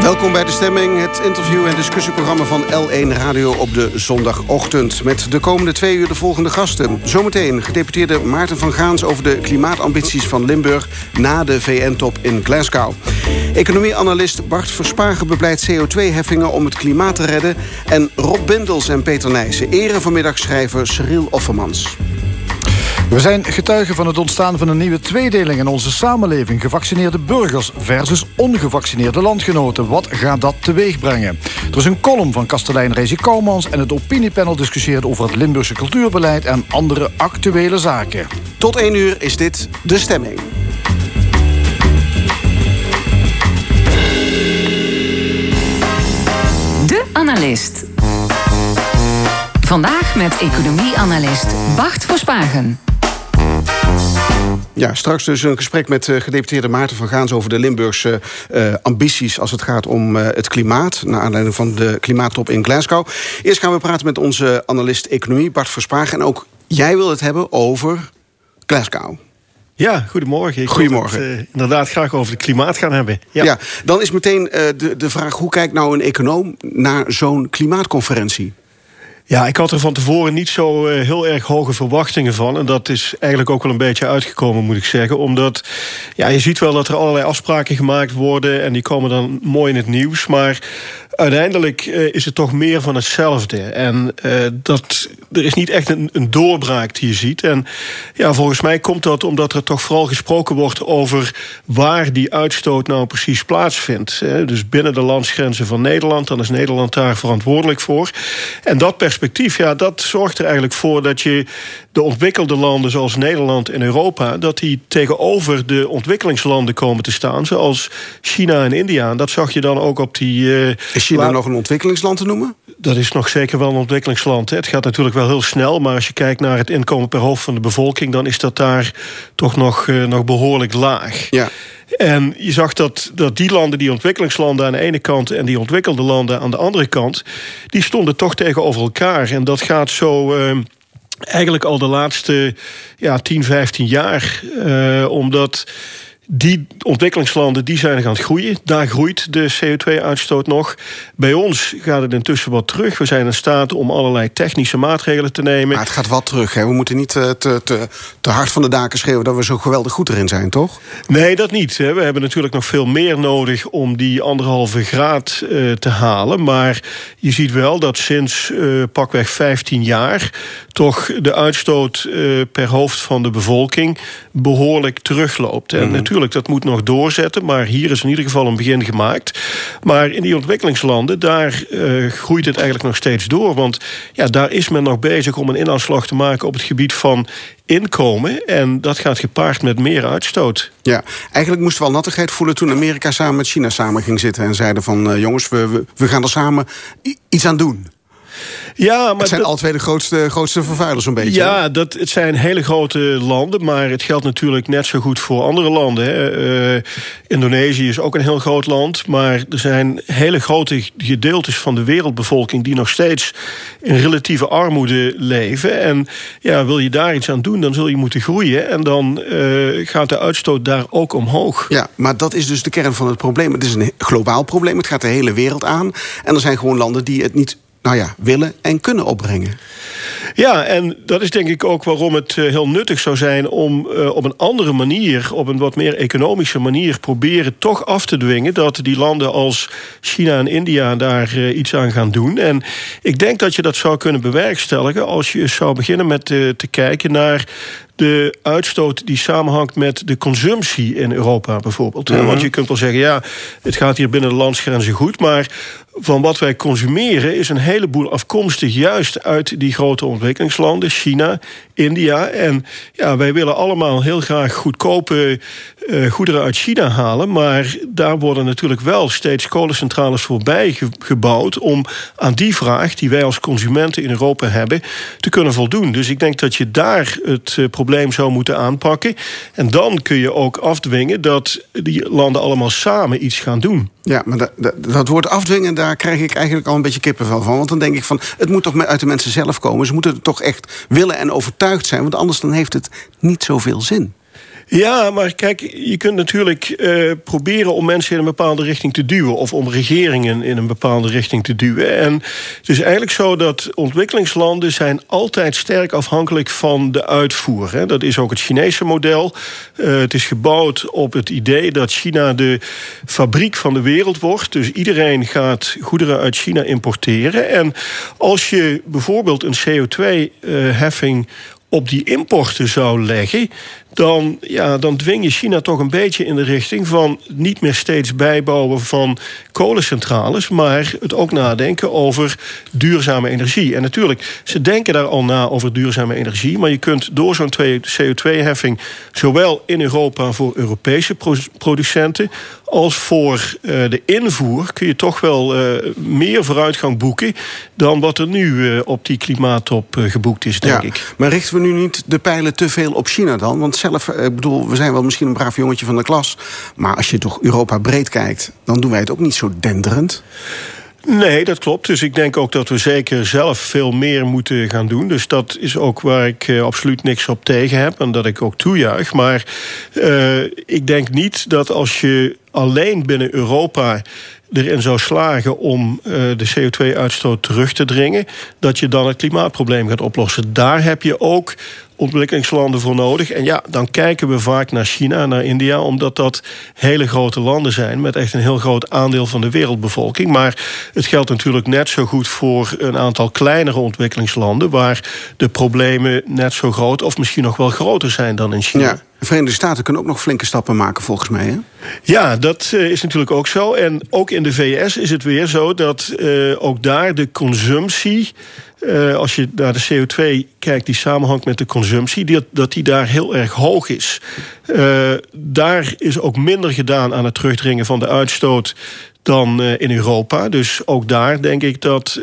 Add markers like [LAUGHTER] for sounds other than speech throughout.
Welkom bij de stemming, het interview- en discussieprogramma van L1 Radio op de zondagochtend. Met de komende twee uur de volgende gasten. Zometeen gedeputeerde Maarten van Gaans over de klimaatambities van Limburg na de VN-top in Glasgow. Economieanalist Bart Verspagen bepleit CO2-heffingen om het klimaat te redden. En Rob Bindels en Peter Nijssen eren vanmiddag schrijver Cyril Offermans. We zijn getuigen van het ontstaan van een nieuwe tweedeling in onze samenleving. Gevaccineerde burgers versus ongevaccineerde landgenoten. Wat gaat dat teweeg brengen? Er is een column van kastelein Rezi Kouwmans... en het opiniepanel discussieert over het Limburgse cultuurbeleid... en andere actuele zaken. Tot één uur is dit De Stemming. De Analist. Vandaag met economieanalist Bart Verspagen. Ja, straks dus een gesprek met uh, gedeputeerde Maarten van Gaans... over de Limburgse uh, ambities als het gaat om uh, het klimaat... naar aanleiding van de klimaattop in Glasgow. Eerst gaan we praten met onze analist economie, Bart Verspagen. En ook jij wil het hebben over Glasgow. Ja, goedemorgen. Ik goedemorgen. Het, inderdaad graag over het klimaat gaan hebben. Ja, ja dan is meteen de, de vraag... hoe kijkt nou een econoom naar zo'n klimaatconferentie? Ja, ik had er van tevoren niet zo uh, heel erg hoge verwachtingen van. En dat is eigenlijk ook wel een beetje uitgekomen, moet ik zeggen. Omdat ja, je ziet wel dat er allerlei afspraken gemaakt worden. En die komen dan mooi in het nieuws. Maar uiteindelijk uh, is het toch meer van hetzelfde. En uh, dat, er is niet echt een, een, doorbraak die je ziet. En ja, volgens mij komt dat omdat er toch vooral gesproken wordt over waar die uitstoot nou precies plaatsvindt. Dus binnen de landsgrenzen van Nederland, dan is Nederland daar verantwoordelijk voor. En dat perspectief, ja, dat zorgt er eigenlijk voor dat je de ontwikkelde landen zoals Nederland en Europa, dat die tegenover de ontwikkelingslanden komen te staan, zoals China en India. En dat zag je dan ook op die. Uh, is China nog een ontwikkelingsland te noemen? Dat is nog zeker wel een ontwikkelingsland. Hè. Het gaat natuurlijk wel heel snel, maar als je kijkt naar het inkomen per hoofd van de bevolking, dan is dat daar toch nog, uh, nog behoorlijk laag. Ja. En je zag dat, dat die landen, die ontwikkelingslanden aan de ene kant... en die ontwikkelde landen aan de andere kant... die stonden toch tegenover elkaar. En dat gaat zo... Uh, eigenlijk al de laatste ja, 10, 15 jaar. Uh, omdat die ontwikkelingslanden die zijn gaan het groeien. Daar groeit de CO2-uitstoot nog. Bij ons gaat het intussen wat terug. We zijn in staat om allerlei technische maatregelen te nemen. Maar het gaat wat terug. Hè? We moeten niet te, te, te hard van de daken schreeuwen... dat we zo geweldig goed erin zijn, toch? Nee, dat niet. We hebben natuurlijk nog veel meer nodig... om die anderhalve graad uh, te halen. Maar je ziet wel dat sinds uh, pakweg 15 jaar... toch de uitstoot uh, per hoofd van de bevolking... behoorlijk terugloopt. En mm -hmm natuurlijk, dat moet nog doorzetten. Maar hier is in ieder geval een begin gemaakt. Maar in die ontwikkelingslanden, daar uh, groeit het eigenlijk nog steeds door. Want ja, daar is men nog bezig om een inanslag te maken op het gebied van inkomen. En dat gaat gepaard met meer uitstoot. Ja, eigenlijk moesten we al nattigheid voelen toen Amerika samen met China samen ging zitten en zeiden van uh, jongens, we, we gaan er samen iets aan doen. Ja, maar het zijn al twee de grootste, grootste vervuilers, een beetje. Ja, dat, het zijn hele grote landen, maar het geldt natuurlijk net zo goed voor andere landen. Hè. Uh, Indonesië is ook een heel groot land, maar er zijn hele grote gedeeltes van de wereldbevolking die nog steeds in relatieve armoede leven. En ja, wil je daar iets aan doen, dan zul je moeten groeien. En dan uh, gaat de uitstoot daar ook omhoog. Ja, maar dat is dus de kern van het probleem. Het is een globaal probleem, het gaat de hele wereld aan. En er zijn gewoon landen die het niet nou ja, willen en kunnen opbrengen. Ja, en dat is denk ik ook waarom het eh, heel nuttig zou zijn om uh, op een andere manier, op een wat meer economische manier, proberen toch af te dwingen dat die landen als China en India daar uh, iets aan gaan doen. En ik denk dat je dat zou kunnen bewerkstelligen als je zou beginnen met te kijken naar de uitstoot die samenhangt met de consumptie in Europa bijvoorbeeld. Mm -hmm. Want je kunt wel zeggen, ja, het gaat hier binnen de landsgrenzen goed, maar van wat wij consumeren is een heleboel afkomstig juist uit die grote ontwikkelingslanden, China, India. En ja, wij willen allemaal heel graag goedkope uh, goederen uit China halen, maar daar worden natuurlijk wel steeds kolencentrales voorbij ge gebouwd om aan die vraag die wij als consumenten in Europa hebben te kunnen voldoen. Dus ik denk dat je daar het uh, probleem zou moeten aanpakken. En dan kun je ook afdwingen dat die landen allemaal samen iets gaan doen. Ja, maar dat, dat, dat woord afdwingen, daar krijg ik eigenlijk al een beetje kippenvel van. Want dan denk ik van, het moet toch uit de mensen zelf komen. Ze moeten toch echt willen en overtuigd zijn. Want anders dan heeft het niet zoveel zin. Ja, maar kijk, je kunt natuurlijk uh, proberen om mensen in een bepaalde richting te duwen. Of om regeringen in een bepaalde richting te duwen. En het is eigenlijk zo dat ontwikkelingslanden zijn altijd sterk afhankelijk van de uitvoer. Hè. Dat is ook het Chinese model. Uh, het is gebouwd op het idee dat China de fabriek van de wereld wordt. Dus iedereen gaat goederen uit China importeren. En als je bijvoorbeeld een CO2-heffing op die importen zou leggen, dan, ja, dan dwing je China toch een beetje in de richting van niet meer steeds bijbouwen van kolencentrales, maar het ook nadenken over duurzame energie. En natuurlijk, ze denken daar al na over duurzame energie, maar je kunt door zo'n CO2-heffing zowel in Europa voor Europese producenten als voor uh, de invoer kun je toch wel uh, meer vooruitgang boeken dan wat er nu uh, op die klimaattop geboekt is, denk ja, ik. Maar richten we nu niet de pijlen te veel op China dan? Want zelf, ik bedoel, we zijn wel misschien een braaf jongetje van de klas, maar als je toch Europa breed kijkt, dan doen wij het ook niet zo denderend. Nee, dat klopt. Dus ik denk ook dat we zeker zelf veel meer moeten gaan doen. Dus dat is ook waar ik uh, absoluut niks op tegen heb en dat ik ook toejuich. Maar uh, ik denk niet dat als je alleen binnen Europa erin zou slagen om uh, de CO2-uitstoot terug te dringen, dat je dan het klimaatprobleem gaat oplossen. Daar heb je ook ontwikkelingslanden voor nodig. En ja, dan kijken we vaak naar China, naar India, omdat dat hele grote landen zijn met echt een heel groot aandeel van de wereldbevolking. Maar het geldt natuurlijk net zo goed voor een aantal kleinere ontwikkelingslanden, waar de problemen net zo groot of misschien nog wel groter zijn dan in China. Ja. De Verenigde Staten kunnen ook nog flinke stappen maken, volgens mij. Hè? Ja, dat uh, is natuurlijk ook zo. En ook in de VS is het weer zo dat uh, ook daar de consumptie. Uh, als je naar de CO2 kijkt, die samenhangt met de consumptie, die, dat die daar heel erg hoog is. daar is ook minder gedaan aan het terugdringen van de uitstoot dan in Europa. Dus ook daar denk ik dat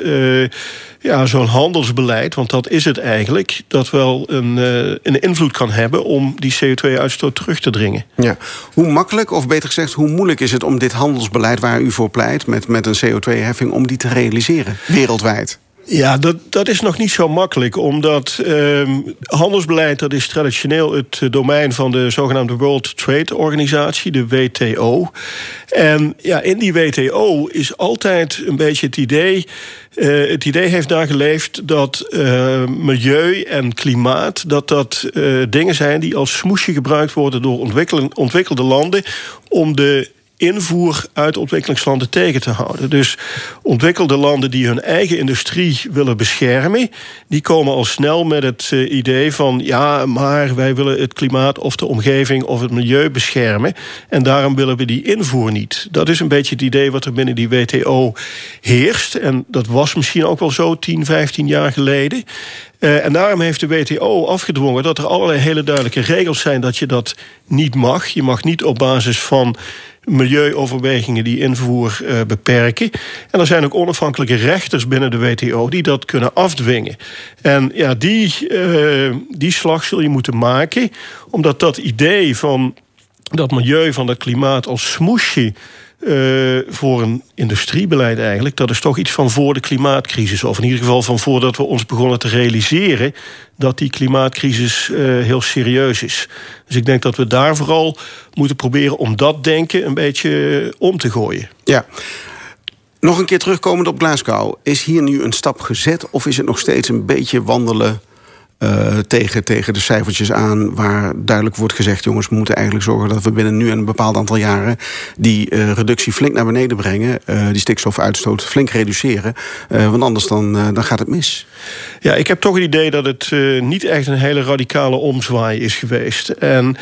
ja, zo'n handelsbeleid, want dat is het eigenlijk, dat wel een, een invloed kan hebben om die CO2-uitstoot terug te dringen. Ja. Hoe makkelijk, of beter gezegd, hoe moeilijk is het om dit handelsbeleid waar u voor pleit, met, met een CO2-heffing, om die te realiseren wereldwijd? Ja, dat, dat is nog niet zo makkelijk, omdat uh, handelsbeleid dat is traditioneel het domein van de zogenaamde World Trade Organisatie, de WTO. En ja, in die WTO is altijd een beetje het idee. Uh, het idee heeft daar geleefd dat uh, milieu en klimaat... dat dat uh, dingen zijn die als smoesje gebruikt worden... door ontwikkelde landen om de invoer uit ontwikkelingslanden tegen te houden. Dus ontwikkelde landen die hun eigen industrie willen beschermen, die komen al snel met het uh, idee van ja, maar wij willen het klimaat of de omgeving of het milieu beschermen en daarom willen we die invoer niet. Dat is een beetje het idee wat er binnen die WTO heerst en dat was misschien ook wel zo 10, 15 jaar geleden. Uh, en daarom heeft de WTO afgedwongen dat er allerlei hele duidelijke regels zijn dat je dat niet mag. Je mag niet op basis van milieuoverwegingen die invoer uh, beperken. En er zijn ook onafhankelijke rechters binnen de WTO die dat kunnen afdwingen. En ja, die, uh, die slag zul je moeten maken, omdat dat idee van dat milieu, van dat klimaat als smoesje uh, voor een industriebeleid eigenlijk, dat is toch iets van voor de klimaatcrisis. Of in ieder geval van voordat we ons begonnen te realiseren dat die klimaatcrisis uh, heel serieus is. Dus ik denk dat we daar vooral moeten proberen om dat denken een beetje om te gooien. Ja. Nog een keer terugkomend op Glasgow. Is hier nu een stap gezet of is het nog steeds een beetje wandelen uh, tegen, tegen de cijfertjes aan... waar duidelijk wordt gezegd... jongens, we moeten eigenlijk zorgen dat we binnen nu en een bepaald aantal jaren... die uh, reductie flink naar beneden brengen. Uh, die stikstofuitstoot flink reduceren. want anders dan, dan gaat het mis. Ja, ik heb toch het idee dat het niet echt een hele radicale omzwaai is geweest. En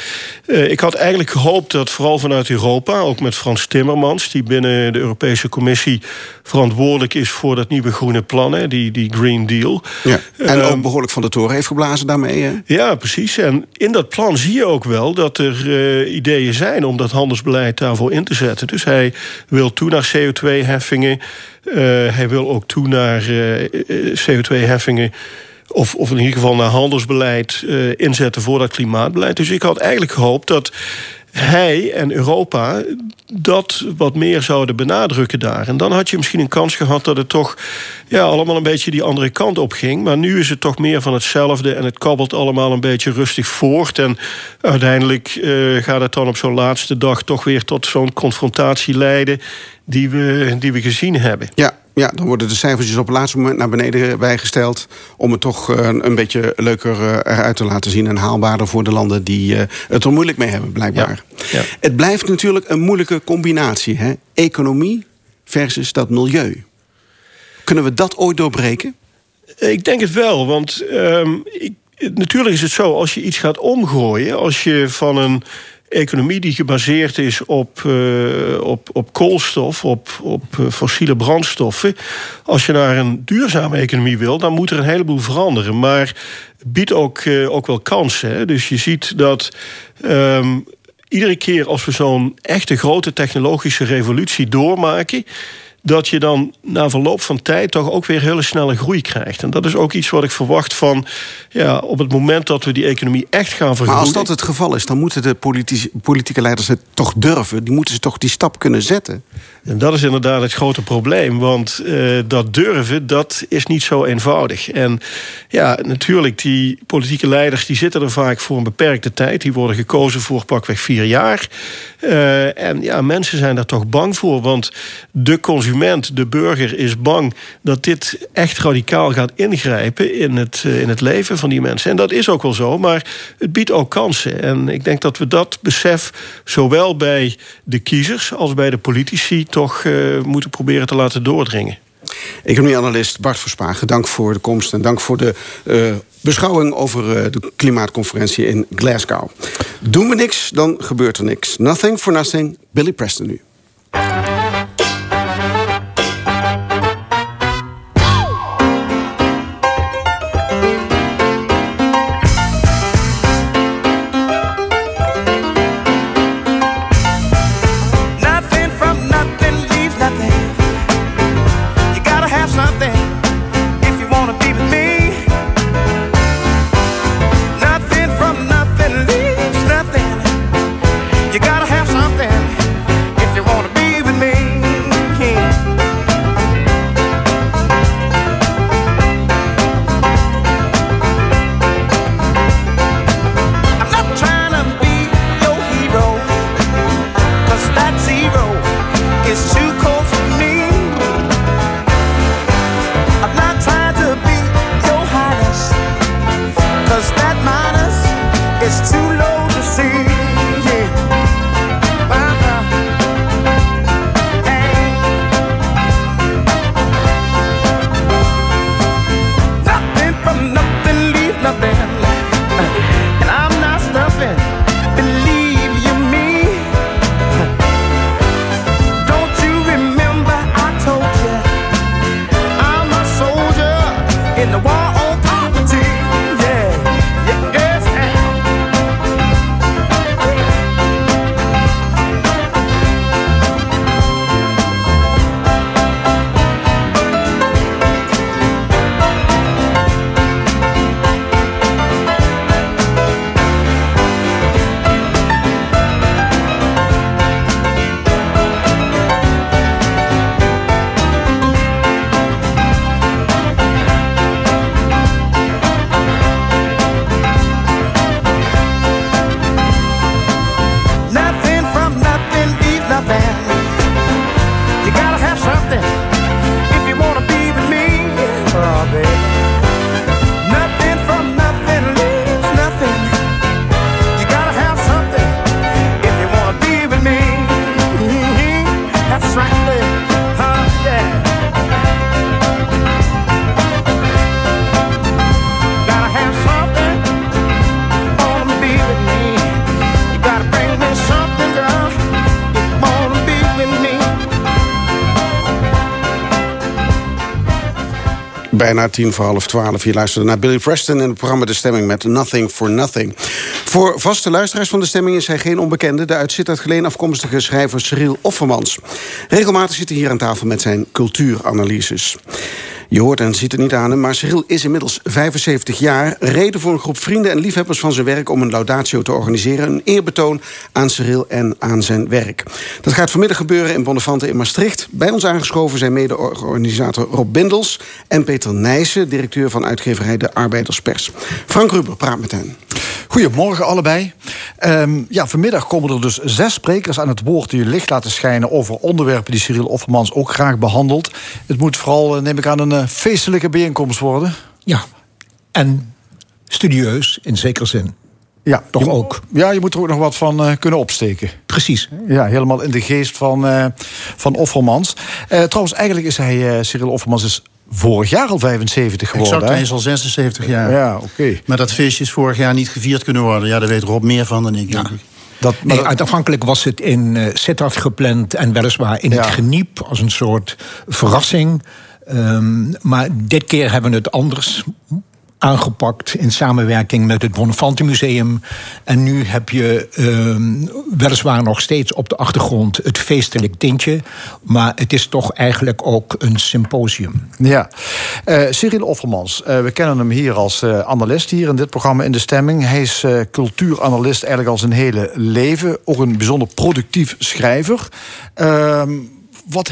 ik had eigenlijk gehoopt dat vooral vanuit Europa... ook met Frans Timmermans, die binnen de Europese Commissie... verantwoordelijk is voor dat nieuwe groene plan, die, die Green Deal. Ja, en ook behoorlijk van de toren heeft geblazen daarmee. Ja, precies. En in dat plan zie je ook wel dat er uh, ideeën zijn om dat handelsbeleid daarvoor in te zetten. Dus hij wil toe naar CO2-heffingen. Uh, hij wil ook toe naar uh, CO2-heffingen. Of, of in ieder geval naar handelsbeleid inzetten voor dat klimaatbeleid. Dus ik had eigenlijk gehoopt dat hij en Europa dat wat meer zouden benadrukken daar. En dan had je misschien een kans gehad dat het toch ja, allemaal een beetje die andere kant op ging. Maar nu is het toch meer van hetzelfde en het kabbelt allemaal een beetje rustig voort. En uiteindelijk uh, gaat het dan op zo'n laatste dag toch weer tot zo'n confrontatie leiden die we, die we gezien hebben. Ja, ja, dan worden de cijfertjes op het laatste moment naar beneden bijgesteld... om het toch eh, een beetje leuker eh, eruit te laten zien... en haalbaarder voor de landen die eh, het er moeilijk mee hebben, blijkbaar. Ja, Het blijft natuurlijk een moeilijke combinatie. Hè? Economie versus dat milieu. Kunnen we dat ooit doorbreken? Ik denk het wel, want ehm, ik, natuurlijk is het zo... als je iets gaat omgooien, als je van een economie die gebaseerd is op, uh, op, op koolstof, op, op uh, fossiele brandstoffen. Als je naar een duurzame economie wil, dan moet er een heleboel veranderen. Maar biedt ook, uh, ook wel kansen. Hè? Dus je ziet dat. Um, iedere keer als we zo'n echte grote technologische revolutie doormaken dat je dan na verloop van tijd toch ook weer hele snelle groei krijgt. En dat is ook iets wat ik verwacht van ja, op het moment dat we die economie echt gaan vergroten. Maar als dat het geval is, dan moeten de politieke leiders het toch durven. Die moeten ze toch die stap kunnen zetten. En dat is inderdaad het grote probleem. Want uh, dat durven, dat is niet zo eenvoudig. En ja, natuurlijk, die politieke leiders die zitten er vaak voor een beperkte tijd. Die worden gekozen voor pakweg vier jaar. Uh, en ja, mensen zijn daar toch bang voor. Want de consument, de burger, is bang dat dit echt radicaal gaat ingrijpen in het, uh, in het leven van die mensen. En dat is ook wel zo, maar het biedt ook kansen. En ik denk dat we dat besef zowel bij de kiezers als bij de politici toch uh, moeten proberen te laten doordringen. Economieanalist Bart Verspagen, dank voor de komst en dank voor de uh, beschouwing over uh, de klimaatconferentie in Glasgow. Doen we niks, dan gebeurt er niks. Nothing for nothing, Billy Preston nu. Bijna tien voor half twaalf. Je luisterde naar Billy Preston in het programma De Stemming met Nothing for Nothing. Voor vaste luisteraars van De Stemming is hij geen onbekende... de uit Sittard Geleen afkomstige schrijver Cyril Offermans. Regelmatig zit hij hier aan tafel met zijn cultuuranalyses. Je hoort en ziet het niet aan hem, maar Cyril is inmiddels 75 jaar. Reden voor een groep vrienden en liefhebbers van zijn werk... om een laudatio te organiseren. Een eerbetoon aan Cyril en aan zijn werk. Dat gaat vanmiddag gebeuren in Bonnefante in Maastricht. Bij ons aangeschoven zijn mede-organisator Rob Bindels... en Peter Nijssen, directeur van uitgeverij De Arbeiderspers. Frank Ruber praat met hen. Goedemorgen allebei. Um, ja, vanmiddag komen er dus zes sprekers aan het woord... die licht laten schijnen over onderwerpen die Cyril Offermans ook graag behandelt. Het moet vooral, eh, neem ik aan, een eh, feestelijke bijeenkomst worden. Ja, en studieus in zekere zin. Ja, toch ook. Ja, je moet er ook nog wat van uh, kunnen opsteken. Precies. Ja, helemaal in de geest van, uh, van Offermans. Uh, trouwens, eigenlijk is hij, Cyril Offermans, is vorig jaar al 75 geworden. Exact, hij is al 76 jaar. Ja, oké. Okay. Maar dat feestje is vorig jaar niet gevierd kunnen worden. Ja, daar weet Rob meer van dan ik, ja. denk ik. Dat, nee, dat... uiteindelijk was het in uh, Sittard gepland en weliswaar in ja. het geniep als een soort verrassing. Um, maar dit keer hebben we het anders aangepakt in samenwerking met het Bonnefante Museum. En nu heb je uh, weliswaar nog steeds op de achtergrond het feestelijk tintje. Maar het is toch eigenlijk ook een symposium. Ja. Uh, Cyril Offermans, uh, we kennen hem hier als uh, analist hier in dit programma In de Stemming. Hij is cultuuranalist eigenlijk al zijn hele leven. Ook een bijzonder productief schrijver. Ehm, wat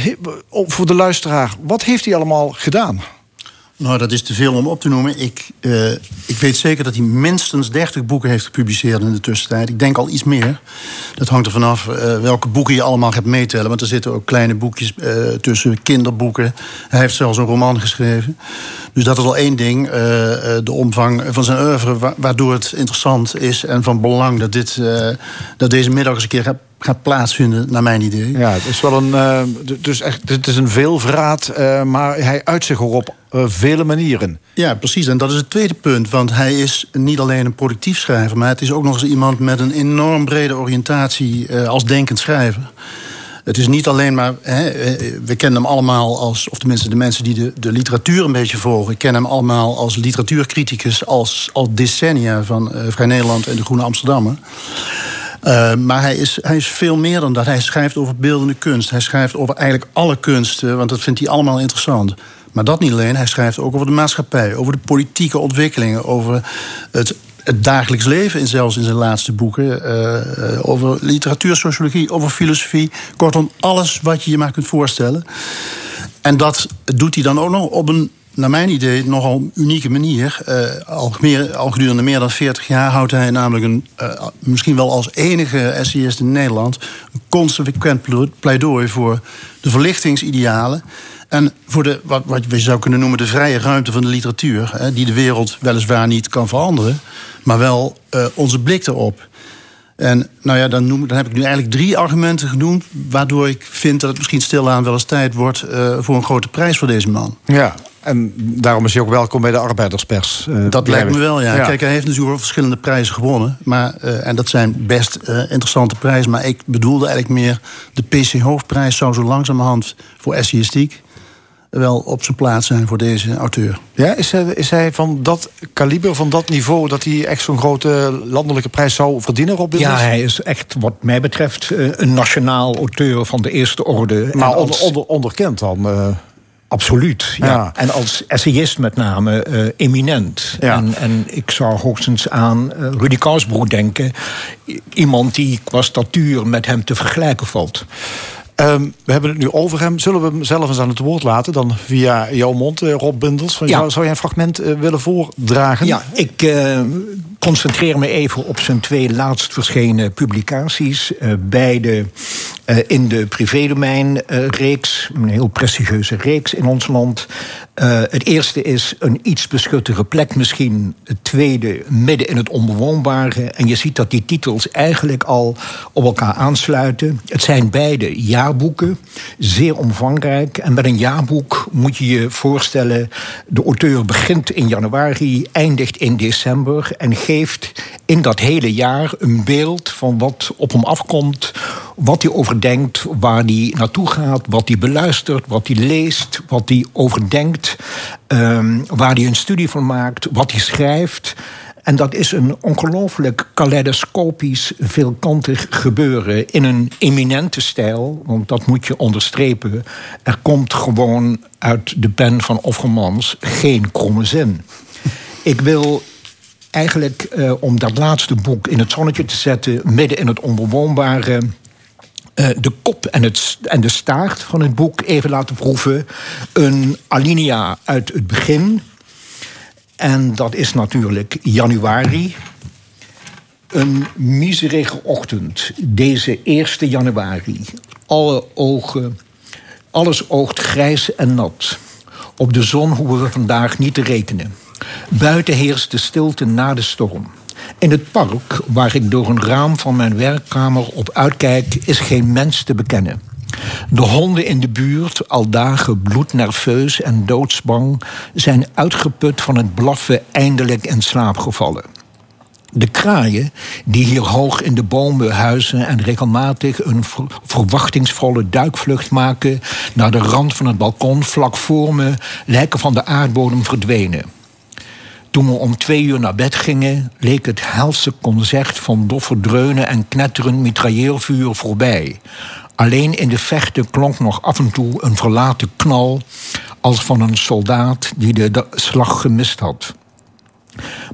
voor de luisteraar, wat heeft hij allemaal gedaan? Nou, dat is te veel om op te noemen. Ik, uh, ik weet zeker dat hij minstens 30 boeken heeft gepubliceerd in de tussentijd. Ik denk al iets meer. Dat hangt er vanaf uh, welke boeken je allemaal gaat meetellen. Want er zitten ook kleine boekjes uh, tussen, kinderboeken. Hij heeft zelfs een roman geschreven. Dus dat is al één ding. de omvang van zijn oeuvre, waardoor het interessant is en van belang dat, dit, dat deze middag eens een keer gaat plaatsvinden, naar mijn idee. Ja, het is wel een. Uh, dus echt, het is een veelvraat, uh, maar hij uit zich ook op uh, vele manieren. Ja, precies. En dat is het tweede punt. Want hij is niet alleen een productief schrijver, maar het is ook nog eens iemand met een enorm brede oriëntatie als denkend schrijver. Het is niet alleen maar. Hè, we kennen hem allemaal als. Of tenminste, de mensen die de, de literatuur een beetje volgen. kennen hem allemaal als literatuurcriticus. als, al decennia van Vrij Nederland en de Groene Amsterdammer. Maar hij is, hij is veel meer dan dat. Hij schrijft over beeldende kunst. Hij schrijft over eigenlijk alle kunsten, want dat vindt hij allemaal interessant. Maar dat niet alleen, hij schrijft ook over de maatschappij, over de politieke ontwikkelingen, over het, dagelijks leven, in, zelfs in zijn laatste boeken, uh, over literatuur, sociologie, over filosofie. Kortom, alles wat je je maar kunt voorstellen. En dat doet hij dan ook nog op een naar mijn idee, nogal unieke manier. Uh, al, meer, al gedurende meer dan 40 jaar houdt hij namelijk een, misschien wel als enige essayist in Nederland, een consequent pleidooi voor de verlichtingsidealen. En voor de, wat, wat je zou kunnen noemen de vrije ruimte van de literatuur, hè, die de wereld weliswaar niet kan veranderen, maar wel uh, onze blik erop. En nou ja, dan, noem, dan heb ik nu eigenlijk drie argumenten genoemd. waardoor ik vind dat het misschien stilaan wel eens tijd wordt. Uh, voor een grote prijs voor deze man. Ja, en daarom is hij ook welkom bij de arbeiderspers. Uh, dat lijkt me wel, ja. ja. Kijk, hij heeft natuurlijk wel verschillende prijzen gewonnen. Maar, uh, en dat zijn best uh, interessante prijzen. Maar ik bedoelde eigenlijk meer... de PC Hoofdprijs zou zo langzamerhand voor essayistiek wel op zijn plaats zijn voor deze auteur. Ja, is hij, is hij van dat kaliber, van dat niveau... dat hij echt zo'n grote landelijke prijs zou verdienen op dit Ja, hij is echt wat mij betreft een nationaal auteur van de eerste orde. Maar als... onder, onderkend dan... Uh... Absoluut, ja. ja. En als essayist met name uh, eminent. Ja. En, en ik zou hoogstens aan uh, Rudy Kausbroek denken. Iemand die qua statuur met hem te vergelijken valt. Um, we hebben het nu over hem. Zullen we hem zelf eens aan het woord laten? Dan via jouw mond, uh, Rob Bundels. Van, ja. zou, zou jij een fragment uh, willen voordragen? Ja, ik uh, concentreer me even op zijn twee laatst verschenen publicaties. beide in de privédomein-reeks. een heel prestigieuze reeks in ons land. het eerste is een iets beschuttere plek misschien. Het tweede midden in het onbewoonbare. En je ziet dat die titels eigenlijk al op elkaar aansluiten. Het zijn beide ja jaarboeken. Zeer omvangrijk. En met een jaarboek moet je je voorstellen... de auteur begint in januari, eindigt in december... en geeft in dat hele jaar een beeld van wat op hem afkomt... wat hij overdenkt, waar hij naartoe gaat... wat hij beluistert, wat hij leest, wat hij overdenkt... Um, waar hij een studie van maakt, wat hij schrijft... En dat is een ongelooflijk kaleidoscopisch, veelkantig gebeuren in een eminente stijl. Want dat moet je onderstrepen. Er komt gewoon uit de pen van Offermans geen kromme zin. Ik wil eigenlijk, eh, om dat laatste boek in het zonnetje te zetten, midden in het onbewoonbare. eh, de kop en, het, en de staart van het boek even laten proeven. Een alinea uit het begin. En dat is natuurlijk januari. Een miserige ochtend, deze 1 januari. Alle ogen, alles oogt grijs en nat. Op de zon hoeven we vandaag niet te rekenen. Buiten heerst de stilte na de storm. In het park, waar ik door een raam van mijn werkkamer op uitkijk, is geen mens te bekennen. De honden in de buurt, al dagen bloednerveus en doodsbang, zijn uitgeput van het blaffen eindelijk in slaap gevallen. De kraaien, die hier hoog in de bomen huizen en regelmatig een ver- verwachtingsvolle duikvlucht maken naar de rand van het balkon vlak voor me, lijken van de aardbodem verdwenen. Toen we om twee uur naar bed gingen, leek het helse concert van doffe dreunen en knetterend mitrailleurvuur voorbij. Alleen in de vechten klonk nog af en toe een verlaten knal, als van een soldaat die de slag gemist had.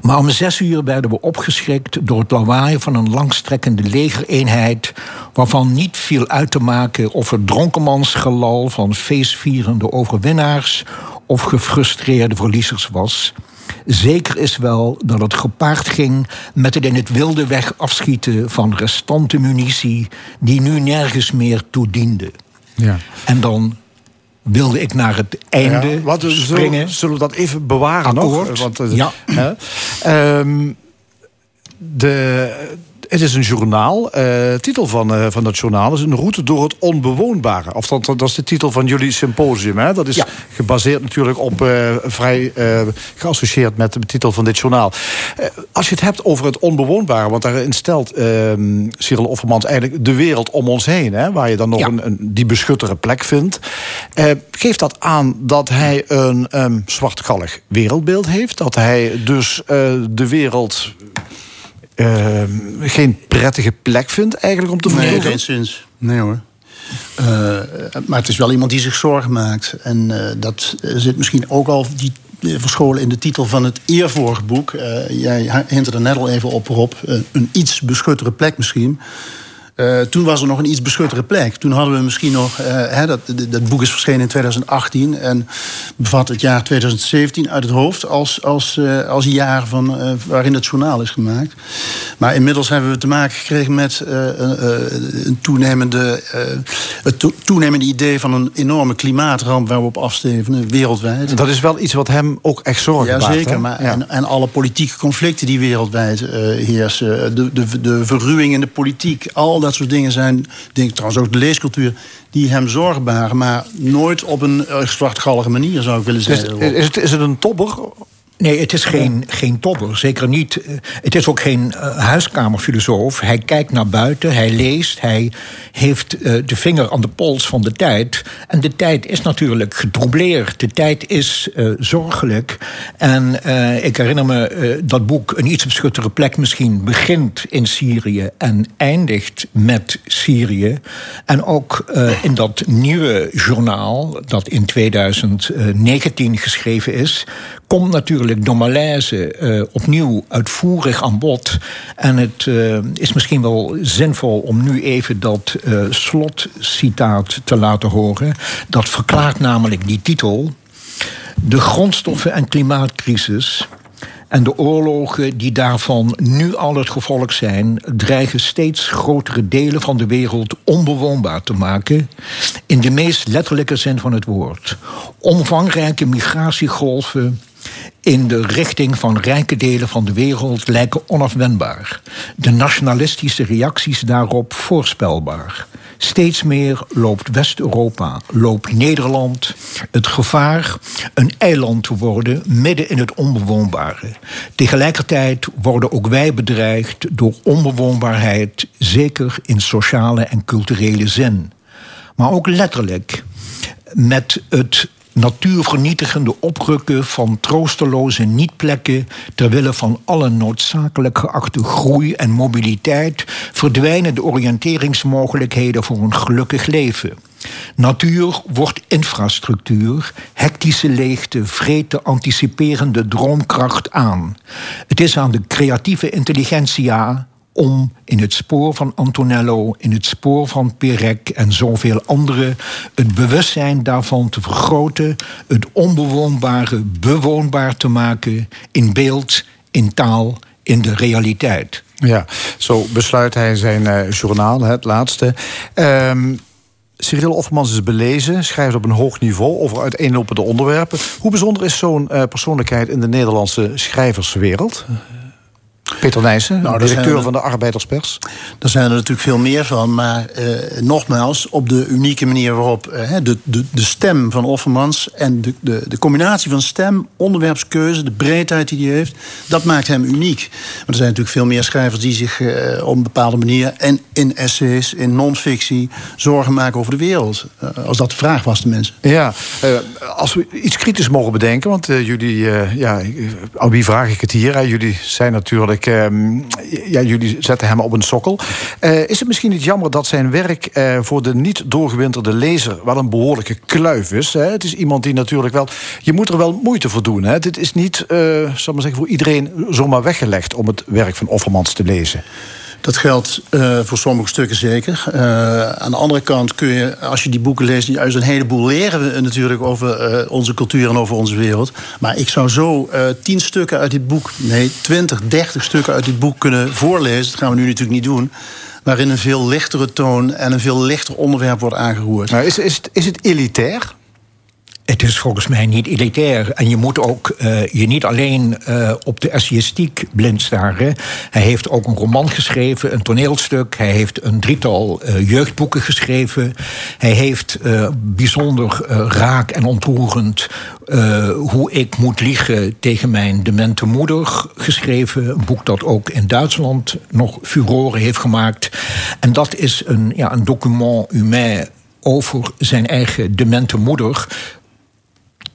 Maar om zes uur werden we opgeschrikt door het lawaai van een langstrekkende legereenheid, waarvan niet viel uit te maken of het dronkenmansgelal van feestvierende overwinnaars of gefrustreerde verliezers was. Zeker is wel dat het gepaard ging met het in het wilde weg afschieten van restante munitie die nu nergens meer toe diende. Ja. En dan wilde ik naar het einde Ja, wat, zullen, springen. zullen we dat even bewaren Akkoord. nog? Want, eh, Ja. hè? Ehm, de, het is een journaal. Eh titel van, eh, van dat journaal is Een route door het onbewoonbare. Of dat, dat is de titel van jullie symposium. Hè? Dat is Ja. gebaseerd natuurlijk op eh, vrij geassocieerd met de titel van dit journaal. Als je het hebt over het onbewoonbare, want daarin stelt ehm Cyril Offermans eigenlijk de wereld om ons heen, hè, waar je dan nog Ja. een, een, die beschuttere plek vindt. Geeft dat aan dat hij een ehm zwartgallig wereldbeeld heeft? Dat hij dus de wereld ehm, geen prettige plek vindt eigenlijk om te Nee, vertoeven? geen zins. Nee hoor. Eh, maar het is wel iemand die zich zorgen maakt. En eh, dat zit misschien ook al die, eh, verscholen in de titel van het eervorige boek. Eh, jij hint er net al even op, Rob. Een iets beschuttere plek misschien. Eh, toen was er nog een iets beschuttere plek. Toen hadden we misschien nog. eh, hè, dat, dat- boek is verschenen in 2018 en bevat het jaar 2017 uit het hoofd als, als, eh, als jaar van, waarin het journaal is gemaakt. Maar inmiddels hebben we te maken gekregen met een toenemende, het to- toenemende idee van een enorme klimaatramp waar we op afstevenen, wereldwijd. Dat is wel iets wat hem ook echt zorgen Ja, baart, zeker. hè? Maar, Ja. en, en alle politieke conflicten die wereldwijd heersen. De, de, de verruwing in de politiek. Al dat soort dingen zijn, denk ik trouwens ook de leescultuur... die hem zorgen baren. Maar nooit op een uh, zwartgallige manier, zou ik willen Is, zeggen. is, het, is het een tobber? Nee, het is geen, geen topper, zeker niet. Eh, Het is ook geen eh, huiskamerfilosoof. Hij kijkt naar buiten, hij leest, hij heeft eh, de vinger aan de pols van de tijd. En de tijd is natuurlijk getroubleerd. De tijd is zorgelijk. En ik herinner me dat boek Een iets beschuttere plek misschien begint in Syrië en eindigt met Syrië. En ook in dat nieuwe journaal, dat in 2019 geschreven is, komt natuurlijk de malaise eh, opnieuw uitvoerig aan bod. En het eh, is misschien wel zinvol om nu even dat eh, slotcitaat te laten horen. Dat verklaart namelijk die titel. De grondstoffen- en klimaatcrisis en de oorlogen die daarvan nu al het gevolg zijn, dreigen steeds grotere delen van de wereld onbewoonbaar te maken. In de meest letterlijke zin van het woord. Omvangrijke migratiegolven in de richting van rijke delen van de wereld lijken onafwendbaar. De nationalistische reacties daarop voorspelbaar. Steeds meer loopt West-Europa, loopt Nederland het gevaar een eiland te worden midden in het onbewoonbare. Tegelijkertijd worden ook wij bedreigd door onbewoonbaarheid, zeker in sociale en culturele zin. Maar ook letterlijk met het natuurvernietigende oprukken van troosteloze niet-plekken ter wille van alle noodzakelijk geachte groei en mobiliteit verdwijnen de oriënteringsmogelijkheden voor een gelukkig leven. Natuur wordt infrastructuur, hectische leegte vreet de anticiperende droomkracht aan. Het is aan de creatieve intelligentia om in het spoor van Antonello, in het spoor van Perec en zoveel anderen het bewustzijn daarvan te vergroten, het onbewoonbare bewoonbaar te maken in beeld, in taal, in de realiteit. Ja, zo besluit hij zijn uh, journaal, het laatste. Um, Cyril Offermans is belezen, schrijft op een hoog niveau over uiteenlopende onderwerpen. Hoe bijzonder is zo'n uh, persoonlijkheid in de Nederlandse schrijverswereld? Peter Nijssen, nou, directeur van de Arbeiderspers. Daar zijn er natuurlijk veel meer van. Maar eh, nogmaals, op de unieke manier waarop eh, de, de, de stem van Offermans... en de, de, de combinatie van stem, onderwerpskeuze, de breedheid die hij heeft... dat maakt hem uniek. Maar er zijn natuurlijk veel meer schrijvers die zich eh, op een bepaalde manier... en in essays, in non-fictie, zorgen maken over de wereld. Eh, als dat de vraag was, de mensen. Ja, eh, als we iets kritisch mogen bedenken... want eh, jullie, ja, aan wie vraag ik het hier? Jullie zijn natuurlijk Ehm, ja, jullie zetten hem op een sokkel. Uh, is het misschien niet jammer dat zijn werk uh, voor de niet doorgewinterde lezer wel een behoorlijke kluif is? Hè? Het is iemand die natuurlijk wel. Je moet er wel moeite voor doen. Hè? Dit is niet, uh, zal maar zeggen, voor iedereen zomaar weggelegd om het werk van Offermans te lezen. Dat geldt uh, voor sommige stukken zeker. Uh, aan de andere kant kun je, als je die boeken leest, juist een heleboel leren we natuurlijk over uh, onze cultuur en over onze wereld. Maar ik zou zo tien stukken uit dit boek, nee, twintig, dertig stukken uit dit boek kunnen voorlezen. Dat gaan we nu natuurlijk niet doen waarin een veel lichtere toon en een veel lichter onderwerp wordt aangeroerd. Is, is, is het elitair? Het is volgens mij niet elitair. En je moet ook uh, je niet alleen uh, op de essayistiek blind staren. Hij heeft ook een roman geschreven, een toneelstuk. Hij heeft een drietal uh, jeugdboeken geschreven. Hij heeft bijzonder raak en ontroerend Hoe ik moet liegen tegen mijn demente moeder geschreven. Een boek dat ook in Duitsland nog furoren heeft gemaakt. En dat is een, ja, een document humain over zijn eigen demente moeder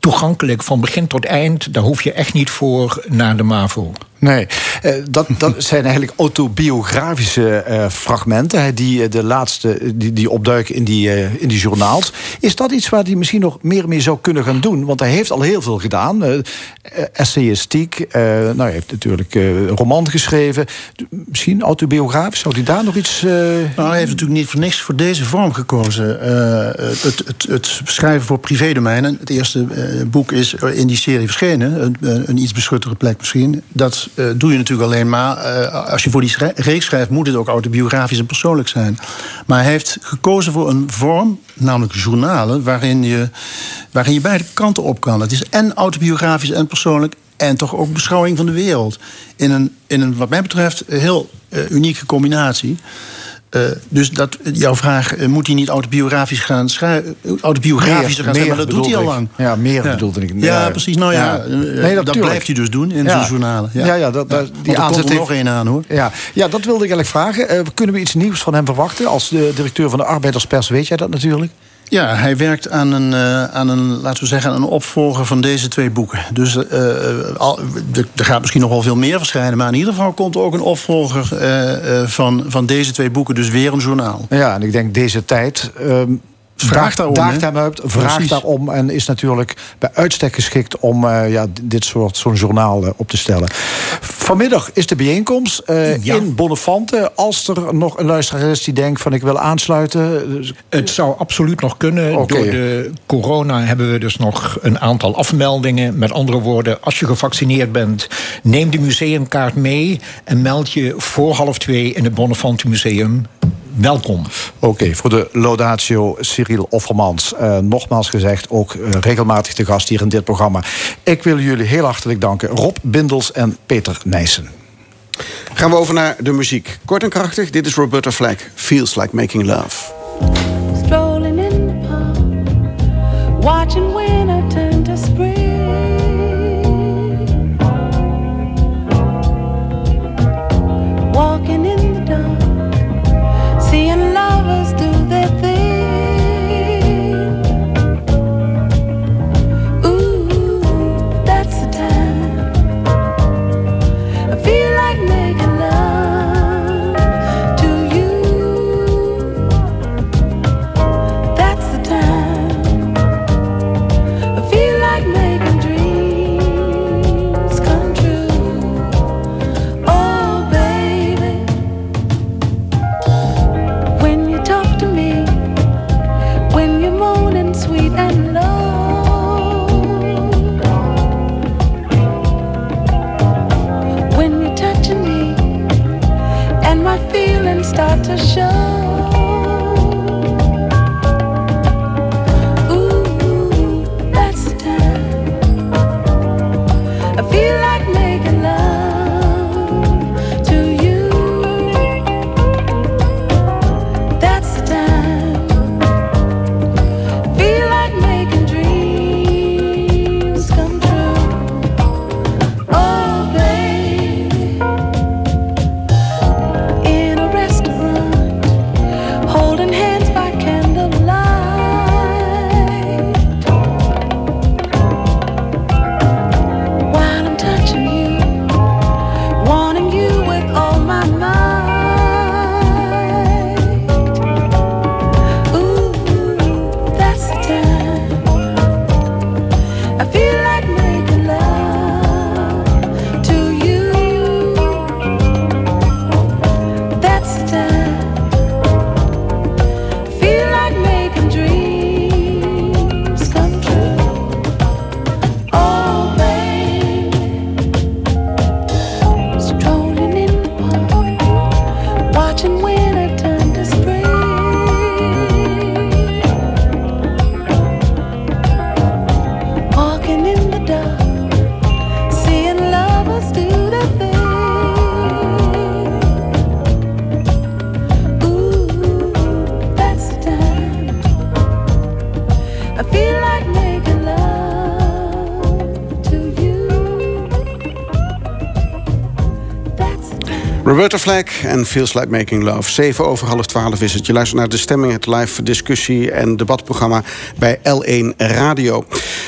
toegankelijk van begin tot eind. Daar hoef je echt niet voor naar de MAVO. Nee, uh, dat, dat [LAUGHS] zijn eigenlijk autobiografische uh, fragmenten... die uh, de laatste die, die opduiken in die, in die journaals. Is dat iets waar hij misschien nog meer mee zou kunnen gaan doen? Want hij heeft al heel veel gedaan. essayistiek, nou, hij heeft natuurlijk een roman geschreven. Misschien autobiografisch, zou hij daar nog iets... Nou, hij heeft natuurlijk niet voor niks voor deze vorm gekozen. het, het, het schrijven voor privédomeinen. Het eerste boek is in die serie verschenen. Een, een iets beschuttere plek misschien. Dat uh, doe je natuurlijk alleen maar. Uh, als je voor die reeks schrijft, moet het ook autobiografisch en persoonlijk zijn. Maar hij heeft gekozen voor een vorm, namelijk journalen, waarin je, waarin je beide kanten op kan. Het is en autobiografisch en persoonlijk. En toch ook beschouwing van de wereld. In een, in een wat mij betreft, heel uh, unieke combinatie. Uh, dus dat, jouw vraag, uh, moet hij niet autobiografisch gaan schrijven? Autobiografisch gaan schrijven, maar dat doet hij al lang. Ja, meer ja. bedoelde ik. Ja, ja, precies. Nou ja, ja. Uh, nee, dat, dat blijft hij dus doen in zijn journalen. Ja, ja, dat, dat, die aanzet er nog één aan, hoor. Ja, ja, dat wilde ik eigenlijk vragen. kunnen we iets nieuws van hem verwachten? Als de directeur van de Arbeiderspers weet jij dat natuurlijk. Ja, hij werkt aan een, uh, aan een, laten we zeggen, een opvolger van deze twee boeken. Dus uh, er gaat misschien nog wel veel meer verschijnen, maar in ieder geval komt ook een opvolger van, van deze twee boeken, dus weer een journaal. Ja, en ik denk deze tijd. Ehm, vraagt daarom. Daagt hem uit, vraagt daarom en is natuurlijk bij uitstek geschikt om uh, ja, dit soort zo'n journaal uh, op te stellen. Vanmiddag is de bijeenkomst uh, ja. in Bonnefante. Als er nog een luisteraar is die denkt van ik wil aansluiten. Het zou absoluut nog kunnen. Okay. Door de corona hebben we dus nog een aantal afmeldingen. Met andere woorden, als je gevaccineerd bent, neem de museumkaart mee en meld je voor half twee in het Bonnefante Museum welkom. Oké, okay, voor de laudatio Cyril Offermans. Uh, nogmaals gezegd, ook uh, regelmatig te gast hier in dit programma. Ik wil jullie heel hartelijk danken. Rob Bindels en Peter Nijssen. Gaan we over naar de muziek. Kort en krachtig, dit is Roberta Flack. Feels like making love. Strolling in the park, watching Flack en Feels Like Making Love. 7 over half 12 is het. Je luistert naar De Stemming, het live discussie- en debatprogramma bij L1 Radio.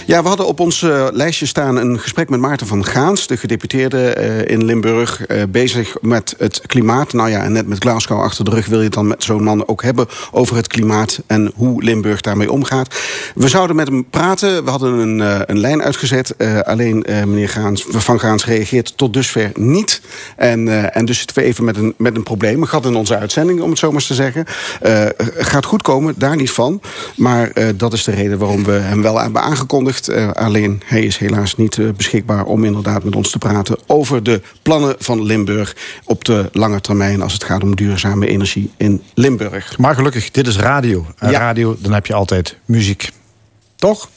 Ja, we hadden op ons lijstje staan een gesprek met Maarten van Gaans... de gedeputeerde eh, in Limburg, eh, bezig met het klimaat. Nou ja, en net met Glasgow achter de rug wil je het dan met zo'n man ook hebben... over het klimaat en hoe Limburg daarmee omgaat. We zouden met hem praten. We hadden een, eh, een lijn uitgezet. Alleen meneer Gaans, Van Gaans reageert tot dusver niet. En, eh, en dus zitten we even met een, met een probleem. Een gat in onze uitzending, om het zo maar eens te zeggen. Eh, gaat goed komen, daar niet van. Maar eh, dat is de reden waarom we hem wel hebben aangekondigd. Alleen hij is helaas niet beschikbaar om inderdaad met ons te praten... over de plannen van Limburg op de lange termijn... als het gaat om duurzame energie in Limburg. Maar gelukkig, dit is radio. En Ja. radio, dan heb je altijd muziek. Toch?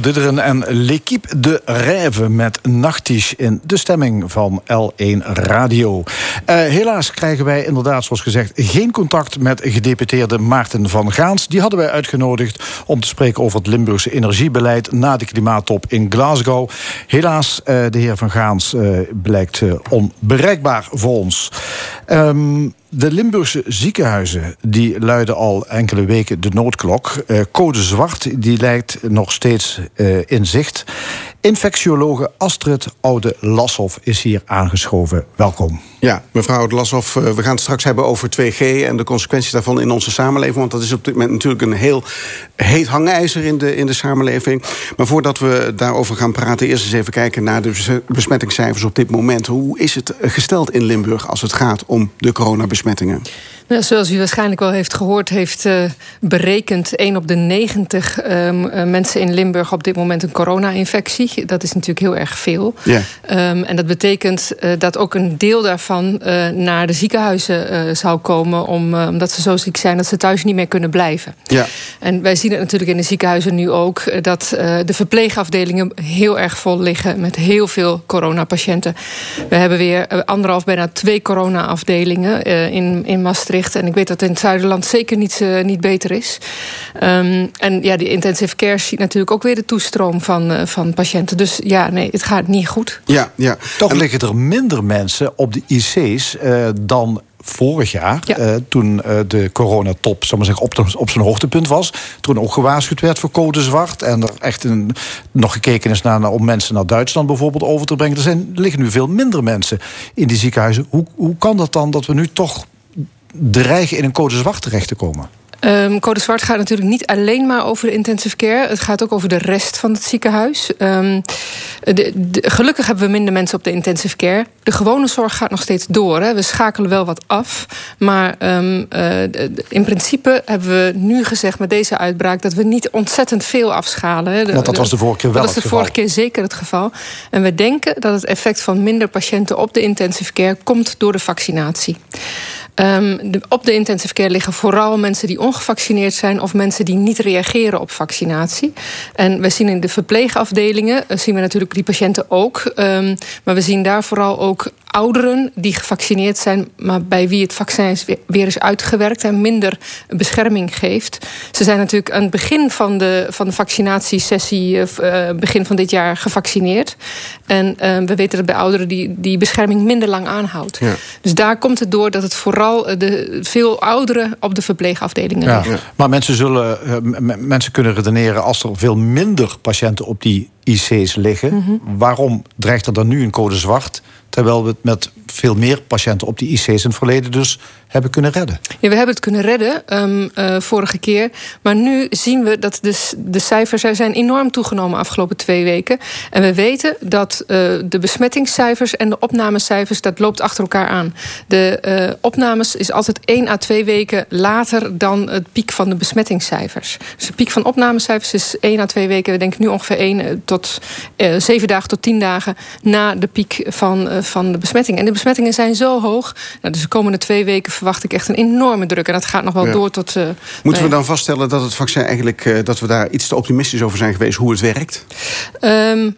Didderen en L'équipe de Rêve met Nachtisch in de stemming van L1 Radio. Eh, helaas krijgen wij inderdaad, zoals gezegd, geen contact met gedeputeerde Maarten van Gaans. Die hadden wij uitgenodigd om te spreken over het Limburgse energiebeleid na de klimaattop in Glasgow. Helaas, eh, de heer van Gaans eh, blijkt onbereikbaar voor ons. Ehm, de Limburgse ziekenhuizen die luiden al enkele weken de noodklok. Eh, code zwart die lijkt nog steeds eh, in zicht. Infectiologe Astrid Oude-Lashoff is hier aangeschoven. Welkom. Ja, mevrouw Lashoff, eh, we gaan het straks hebben over 2G en de consequenties daarvan in onze samenleving. Want dat is op dit moment natuurlijk een heel heet hangijzer in de, in de samenleving. Maar voordat we daarover gaan praten, eerst eens even kijken naar de bes- besmettingscijfers op dit moment. Hoe is het gesteld in Limburg als het gaat om de coronabesmettingen? Nou, zoals u waarschijnlijk wel heeft gehoord, heeft eh, berekend 1 op de 90 ehm, eh, mensen in Limburg op dit moment een corona-infectie. Dat is natuurlijk heel erg veel. Ja. Ehm, en dat betekent eh, dat ook een deel daarvan naar de ziekenhuizen zou komen, om, omdat ze zo ziek zijn dat ze thuis niet meer kunnen blijven. Ja. En wij zien het natuurlijk in de ziekenhuizen nu ook, dat de verpleegafdelingen heel erg vol liggen met heel veel coronapatiënten. We hebben weer anderhalf, bijna twee corona-afdelingen in, in Maastricht. En ik weet dat het in het Zuiderland zeker niet, eh, niet beter is. Ehm, en ja, die intensive care ziet natuurlijk ook weer de toestroom van, eh, van patiënten. Dus ja, nee, het gaat niet goed. Ja, ja. Toch En- liggen er minder mensen op de IC's eh, dan vorig jaar. Ja. eh, toen eh, de coronatop zal maar zeggen, op, de- op zijn hoogtepunt was. Toen ook gewaarschuwd werd voor code zwart. En er echt een, nog gekeken is naar, naar- om mensen naar Duitsland bijvoorbeeld over te brengen. Er, zijn, er liggen nu veel minder mensen in die ziekenhuizen. Hoe, hoe kan dat dan dat we nu toch dreigen in een code zwart terecht te komen? Ehm, Code Zwart gaat natuurlijk niet alleen maar over de intensive care. Het gaat ook over de rest van het ziekenhuis. Ehm, de, de- gelukkig hebben we minder mensen op de intensive care. De gewone zorg gaat nog steeds door. Hè. We schakelen wel wat af. Maar ehm, eh, in principe hebben we nu gezegd met deze uitbraak... dat we niet ontzettend veel afschalen. hè. De- Want dat was de vorige keer wel Dat was de vorige keer zeker het geval. En we denken dat het effect van minder patiënten op de intensive care... komt door de vaccinatie. De- op de intensive care liggen vooral mensen die ongevaccineerd zijn of mensen die niet reageren op vaccinatie. En we zien in de verpleegafdelingen eh, zien we natuurlijk die patiënten ook, ehm, maar we zien daar vooral ook ouderen die gevaccineerd zijn, maar bij wie het vaccin is weer- is uitgewerkt en minder bescherming geeft. Ze zijn natuurlijk aan het begin van de, van de vaccinatiesessie, eh, eh, begin van dit jaar, gevaccineerd. En eh, we weten dat bij ouderen die, die bescherming minder lang aanhoudt. Ja. Dus daar komt het door dat het vooral de, veel ouderen op de verpleegafdelingen Ja. Maar mensen, zullen, mensen kunnen redeneren... als er veel minder patiënten op die IC's liggen... Mhm. waarom dreigt er dan nu een code zwart... terwijl we het met veel meer patiënten op die IC's in het verleden... dus hebben kunnen redden? Ja, we hebben het kunnen redden ehm, eh, vorige keer. Maar nu zien we dat de, de cijfers er zijn enorm toegenomen afgelopen twee weken. En we weten dat eh, de besmettingscijfers en de opnamecijfers... dat loopt achter elkaar aan. De eh, opnames is altijd één à twee weken later dan het piek van de besmettingscijfers. Dus de piek van opnamecijfers is één à twee weken. We denken nu ongeveer één tot zeven dagen tot tien dagen... na de piek van, van de besmetting. En de besmettingen zijn zo hoog. Nou, dus de komende twee weken verwacht ik echt een enorme druk. En dat gaat nog wel Ja. door tot... eh, Moeten we dan vaststellen dat het vaccin eigenlijk eh, dat we daar iets te optimistisch over zijn geweest hoe het werkt? Ehm,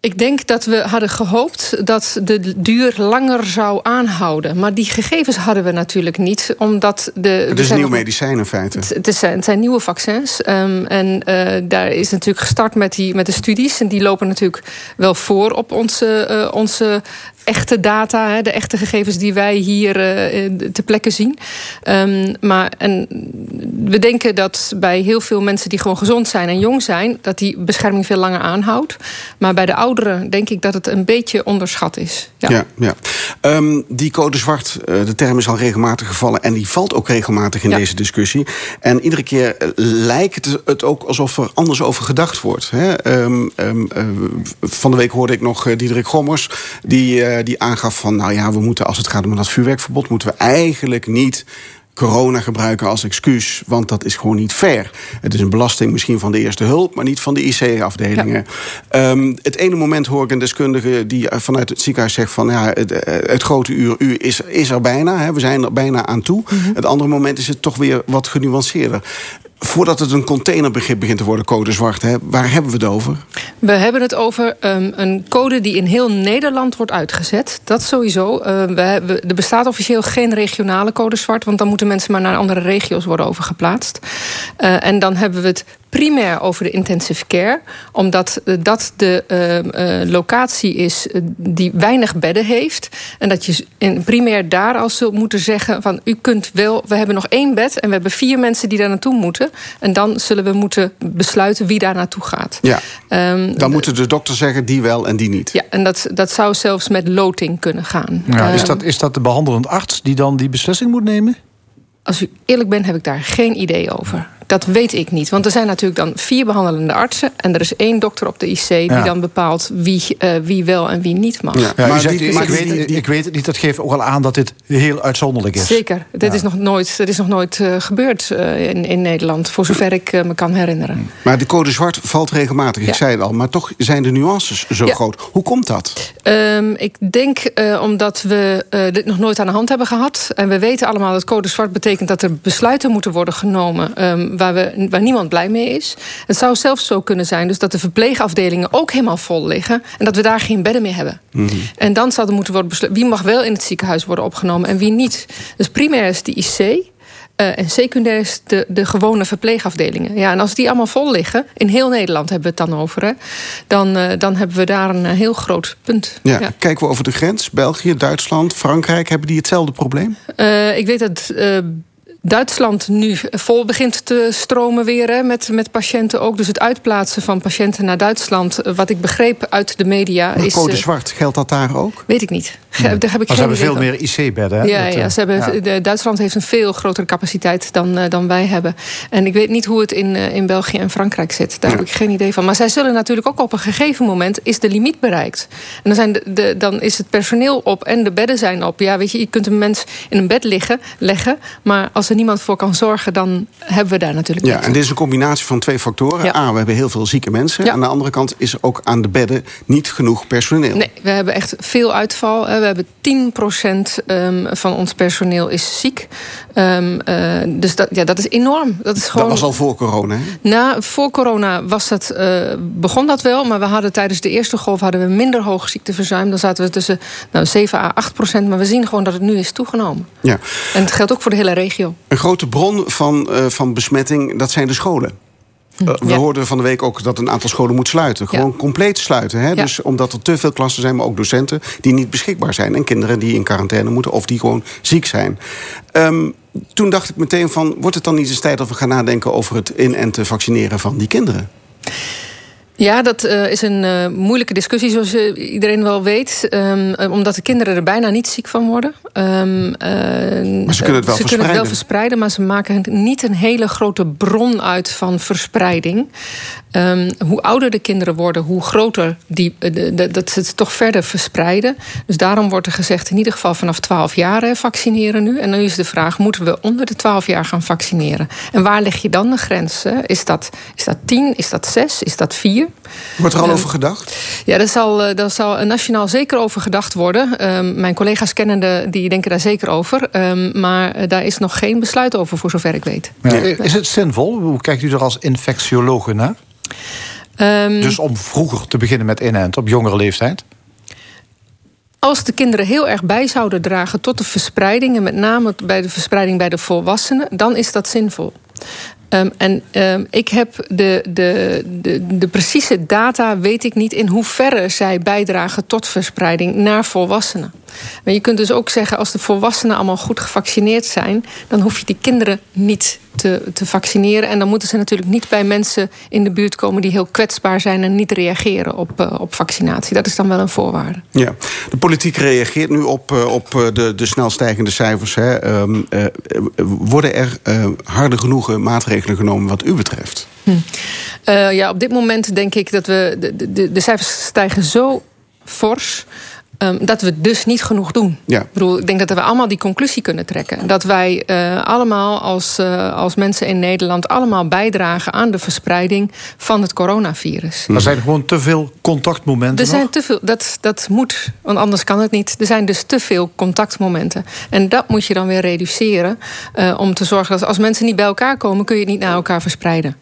ik denk dat we hadden gehoopt dat de duur langer zou aanhouden. Maar die gegevens hadden we natuurlijk niet. Omdat de, Het is een nieuw medicijn in feite. Het, het, is, het zijn nieuwe vaccins. ehm, en eh, daar is natuurlijk gestart met, die, met de studies. En die lopen natuurlijk wel voor op onze, onze echte data. Hè, de echte gegevens die wij hier eh, te plekke zien. Ehm, maar en we denken dat bij heel veel mensen die gewoon gezond zijn en jong zijn... dat die bescherming veel langer aanhoudt. Maar bij de ouderen denk ik dat het een beetje onderschat is. Ja. Ja, ja. Ehm, die code zwart, eh, de term is al regelmatig gevallen... en die valt ook regelmatig in Ja. deze discussie. En iedere keer eh, lijkt het- ook alsof er anders over gedacht wordt. Hè? Ehm, ehm, eh, van de week hoorde ik nog Diederik Gommers... Die, die aangaf van, nou ja, we moeten als het gaat om dat vuurwerkverbod... moeten we eigenlijk niet corona gebruiken als excuus, want dat is gewoon niet fair. Het is een belasting misschien van de eerste hulp, maar niet van de IC-afdelingen. Ehm, het ene moment hoor ik een deskundige die eh, vanuit het ziekenhuis zegt van ja, het, eh, het grote uur U is, is er bijna, hè, we zijn er bijna aan toe. Het andere moment is het toch weer wat genuanceerder. Voordat het een containerbegrip begint te worden, code zwart, hè, waar hebben we het over? We hebben het over um, een code die in heel Nederland wordt uitgezet. Dat sowieso. Uh, we hebben, er bestaat officieel geen regionale code zwart, want dan moeten mensen maar naar andere regio's worden overgeplaatst. Uh, en dan hebben we het primair over de intensive care, omdat uh, dat de uh, uh, locatie is die weinig bedden heeft. En dat je in, primair daar al zult moeten zeggen: van u kunt wel, we hebben nog één bed en we hebben vier mensen die daar naartoe moeten. En dan zullen we moeten besluiten wie daar naartoe gaat. Ja. Um, dan moeten de dokter zeggen die wel en die niet. Ja, en dat, dat zou zelfs met loting kunnen gaan. Ja, um, is, dat, is dat de behandelend arts die dan die beslissing moet nemen? Als u eerlijk bent, heb ik daar geen idee over. Dat weet ik niet. Want er zijn natuurlijk dan vier behandelende artsen. En er is één dokter op de IC die ja. dan bepaalt wie, uh, wie wel en wie niet mag. Ja, maar zegt, die, maar ik, weet, ik weet het niet. Dat geeft ook al aan dat dit heel uitzonderlijk is. Zeker. Dit ja. is nog nooit, dit is nog nooit uh, gebeurd uh, in, in Nederland. Voor zover ik me kan herinneren. Maar de code zwart valt regelmatig. Ik zei het al. Maar toch zijn de nuances zo groot. Hoe komt dat? Um, ik denk omdat we dit nog nooit aan de hand hebben gehad. En we weten allemaal dat code zwart betekent dat er besluiten moeten worden genomen. Um, waar, we, waar niemand blij mee is. Het zou zelfs zo kunnen zijn dus dat de verpleegafdelingen ook helemaal vol liggen... en dat we daar geen bedden meer hebben. Mm -hmm. En dan zou er moeten worden besloten... wie mag wel in het ziekenhuis worden opgenomen en wie niet. Dus primair is de IC... Uh, en secundair is de, de gewone verpleegafdelingen. Ja, en als die allemaal vol liggen, in heel Nederland hebben we het dan over... Hè, dan, uh, dan hebben we daar een heel groot punt. Ja, ja. Kijken we over de grens, België, Duitsland, Frankrijk... hebben die hetzelfde probleem? Uh, ik weet dat Duitsland nu vol begint te stromen weer hè, met, met patiënten ook. Dus het uitplaatsen van patiënten naar Duitsland, wat ik begreep uit de media. Maar is, code zwart, geldt dat daar ook? Weet ik niet. Nee. Daar heb ik maar ze hebben veel meer IC-bedden. Ja, dat, ja, ze hebben, ja. Duitsland heeft een veel grotere capaciteit dan, uh, dan wij hebben. En ik weet niet hoe het in, uh, in België en Frankrijk zit. Daar ja. heb ik geen idee van. Maar zij zullen natuurlijk ook op een gegeven moment is de limiet bereikt. En dan, zijn de, de, dan is het personeel op en de bedden zijn op. Ja, weet je, je kunt een mens in een bed liggen, leggen, maar als er niemand voor kan zorgen, dan hebben we daar natuurlijk. Ja, en dit is een combinatie van twee factoren. Ja. A, we hebben heel veel zieke mensen. Ja. Aan de andere kant is er ook aan de bedden niet genoeg personeel. Nee, we hebben echt veel uitval. We hebben 10 um, van ons personeel is ziek. Um, uh, dus dat, ja, dat is enorm. Dat, is gewoon... dat was al voor corona, hè? Nou, voor corona was dat, uh, begon dat wel. Maar we hadden tijdens de eerste golf hadden we minder hoog ziekteverzuim. Dan zaten we tussen nou, 7 à 8 procent. Maar we zien gewoon dat het nu is toegenomen. Ja. En het geldt ook voor de hele regio. Een grote bron van, uh, van besmetting, dat zijn de scholen. Uh, we ja. hoorden van de week ook dat een aantal scholen moet sluiten. Gewoon ja. compleet sluiten. Hè? Ja. Dus omdat er te veel klassen zijn, maar ook docenten die niet beschikbaar zijn. En kinderen die in quarantaine moeten of die gewoon ziek zijn. Um, toen dacht ik meteen van, wordt het dan niet eens tijd dat we gaan nadenken over het in- en te vaccineren van die kinderen? Ja, dat uh, is een uh, moeilijke discussie, zoals uh, iedereen wel weet. Um, omdat de kinderen er bijna niet ziek van worden. Um, maar ze kunnen het wel ze verspreiden. Kunnen het wel verspreiden, maar ze maken niet een hele grote bron uit van verspreiding. Um, hoe ouder de kinderen worden, hoe groter die, de, de, dat ze het toch verder verspreiden. Dus daarom wordt er gezegd, in ieder geval vanaf 12 jaar vaccineren nu. En nu is de vraag, moeten we onder de 12 jaar gaan vaccineren? En waar leg je dan de grens? Hè? Is, dat, is dat 10? Is dat 6? Is dat 4? Wordt er al um, over gedacht? Ja, daar zal, daar zal nationaal zeker over gedacht worden. Um, mijn collega's kennende, die denken daar zeker over. Um, maar uh, daar is nog geen besluit over, voor zover ik weet. Ja, is het zinvol? Hoe kijkt u er als infectiologe naar? Um, dus om vroeger te beginnen met inent, op jongere leeftijd? Als de kinderen heel erg bij zouden dragen tot de verspreiding... en met name bij de verspreiding bij de volwassenen... dan is dat zinvol. Um, en um, ik heb de, de, de, de precieze data, weet ik niet... in hoeverre zij bijdragen tot verspreiding naar volwassenen. Maar je kunt dus ook zeggen, als de volwassenen allemaal goed gevaccineerd zijn... dan hoef je die kinderen niet te, te vaccineren. En dan moeten ze natuurlijk niet bij mensen in de buurt komen... die heel kwetsbaar zijn en niet reageren op, uh, op vaccinatie. Dat is dan wel een voorwaarde. Ja, de politiek reageert nu op, uh, op de, de snel stijgende cijfers. Hè. Uh, worden er harde genoegen maatregelen genomen wat u betreft? Hm. ja, op dit moment denk ik dat we... de, de, de cijfers stijgen zo fors... ehm, dat we dus niet genoeg doen. Ja. Ik bedoel, ik denk dat we allemaal die conclusie kunnen trekken. Dat wij eh, allemaal als, eh, als mensen in Nederland allemaal bijdragen aan de verspreiding van het coronavirus. Er zijn gewoon te veel contactmomenten Er zijn nog. te veel, dat, dat moet, want anders kan het niet. Er zijn dus te veel contactmomenten. En dat moet je dan weer reduceren. eh, om te zorgen dat als mensen niet bij elkaar komen, kun je het niet naar elkaar verspreiden.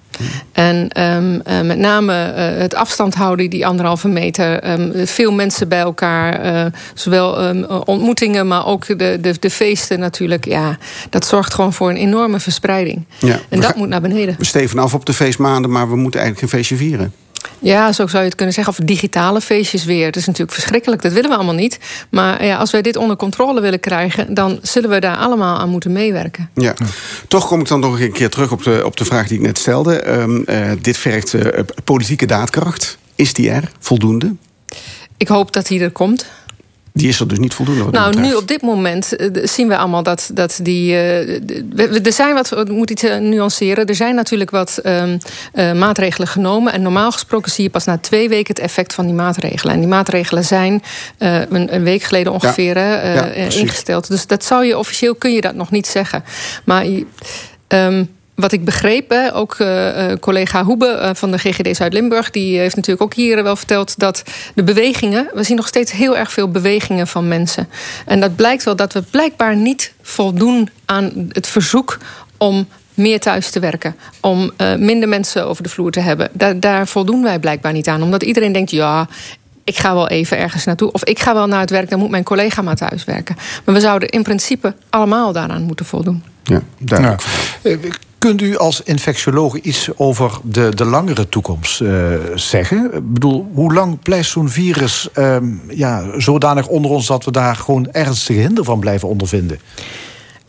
En ehm, eh, met name eh, het afstand houden, die anderhalve meter. ehm, veel mensen bij elkaar. eh, zowel ehm, ontmoetingen, maar ook de, de, de feesten natuurlijk. Ja, dat zorgt gewoon voor een enorme verspreiding. Ja. En dat moet naar beneden. We steven af op de feestmaanden, maar we moeten eigenlijk geen feestje vieren. Ja, zo zou je het kunnen zeggen. Of digitale feestjes weer. Dat is natuurlijk verschrikkelijk. Dat willen we allemaal niet. Maar ja, als wij dit onder controle willen krijgen... dan zullen we daar allemaal aan moeten meewerken. Ja. Toch kom ik dan nog een keer terug op de, op de vraag die ik net stelde. Ehm, eh, dit vergt eh, politieke daadkracht. Is die er voldoende? Ik hoop dat die er komt. Die is er dus niet voldoende. Nou, betreft. nu op dit moment eh, zien we allemaal dat, dat die. we- er zijn wat, ik moet iets eh, nuanceren. Er zijn natuurlijk wat ehm, eh, maatregelen genomen. En normaal gesproken zie je pas na twee weken het effect van die maatregelen. En die maatregelen zijn een, een week geleden ongeveer Ja, ingesteld. Dus dat zou je officieel kun je dat nog niet zeggen. Maar. ehm, wat ik begreep, hè, ook eh, eh, collega Hoebe eh, van de GGD Zuid-Limburg... die heeft natuurlijk ook hier wel verteld dat de bewegingen... we zien nog steeds heel erg veel bewegingen van mensen. En dat blijkt wel dat we blijkbaar niet voldoen aan het verzoek... om meer thuis te werken, om eh, minder mensen over de vloer te hebben. Daar, daar voldoen wij blijkbaar niet aan. Omdat iedereen denkt, ja, ik ga wel even ergens naartoe. Of ik ga wel naar het werk, dan moet mijn collega maar thuis werken. Maar we zouden in principe allemaal daaraan moeten voldoen. Ja, duidelijk. Kunt u als infectioloog iets over de, de langere toekomst eh, zeggen? Ik bedoel, hoe lang blijft zo'n virus ehm, ja, zodanig onder ons dat we daar gewoon ernstige hinder van blijven ondervinden?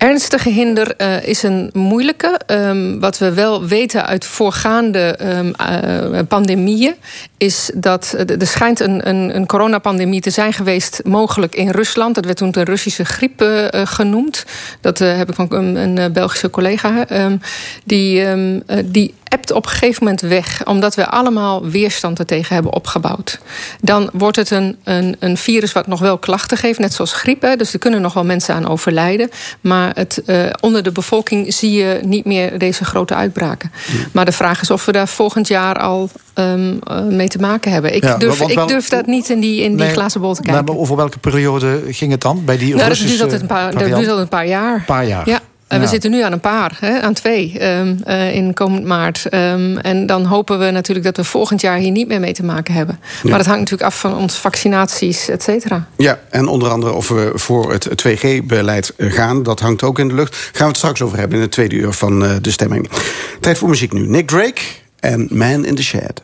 Ernstige hinder eh, is een moeilijke. Ehm, wat we wel weten uit voorgaande ehm, eh, pandemieën... is dat eh, er schijnt een, een, een coronapandemie te zijn geweest... mogelijk in Rusland. Dat werd toen de Russische griep genoemd. Dat heb ik van een, een eh, Belgische collega. ehm, die, ehm, die ebt op een gegeven moment weg... omdat we allemaal weerstand ertegen hebben opgebouwd. Dan wordt het een, een, een virus wat nog wel klachten geeft... net zoals griep, hè, dus er kunnen nog wel mensen aan overlijden... maar het, eh, onder de bevolking zie je niet meer deze grote uitbraken. Maar de vraag is of we daar volgend jaar al ehm, eh, mee te maken hebben. Ik, Ja, durf, ik durf dat niet in die, in die Nee, glazen bol te kijken. maar over welke periode ging het dan? Bij die Nou, dat Russische duurt altijd een paar, dat duurt altijd een paar jaar. Een paar jaar. Ja. En we zitten nu aan een paar, hè, aan twee ehm, eh, in komend maart. Ehm, en dan hopen we natuurlijk dat we volgend jaar hier niet meer mee te maken hebben. Maar dat hangt natuurlijk af van onze vaccinaties, et cetera. Ja, en onder andere of we voor het 2G-beleid gaan, dat hangt ook in de lucht. Gaan we het straks over hebben in het tweede uur van eh, de stemming. Tijd voor muziek nu. Nick Drake en Man in the Shed.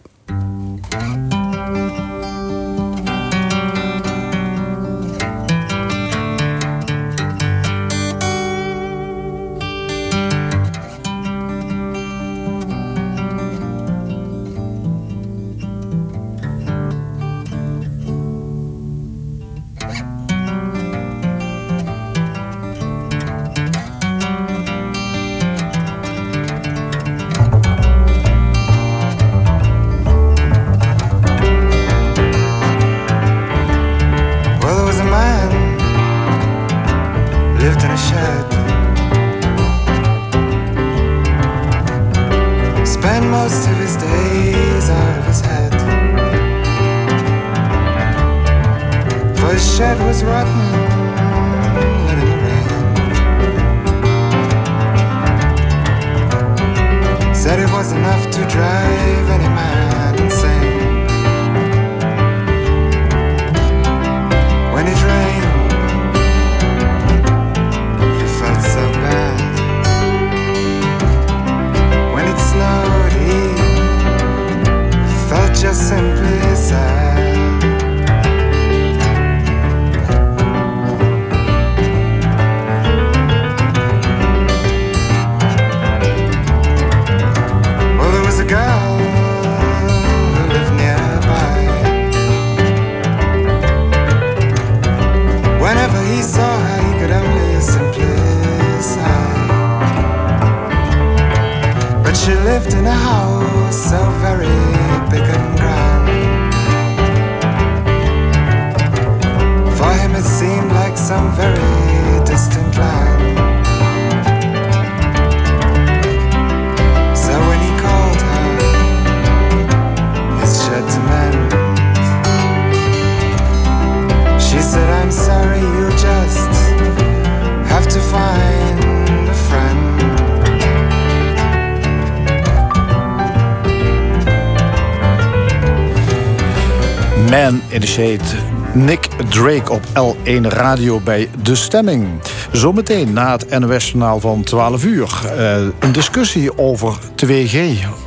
1 Radio bij De Stemming. Zometeen na het NOS-journaal van 12 uur. Eh, een discussie over 2G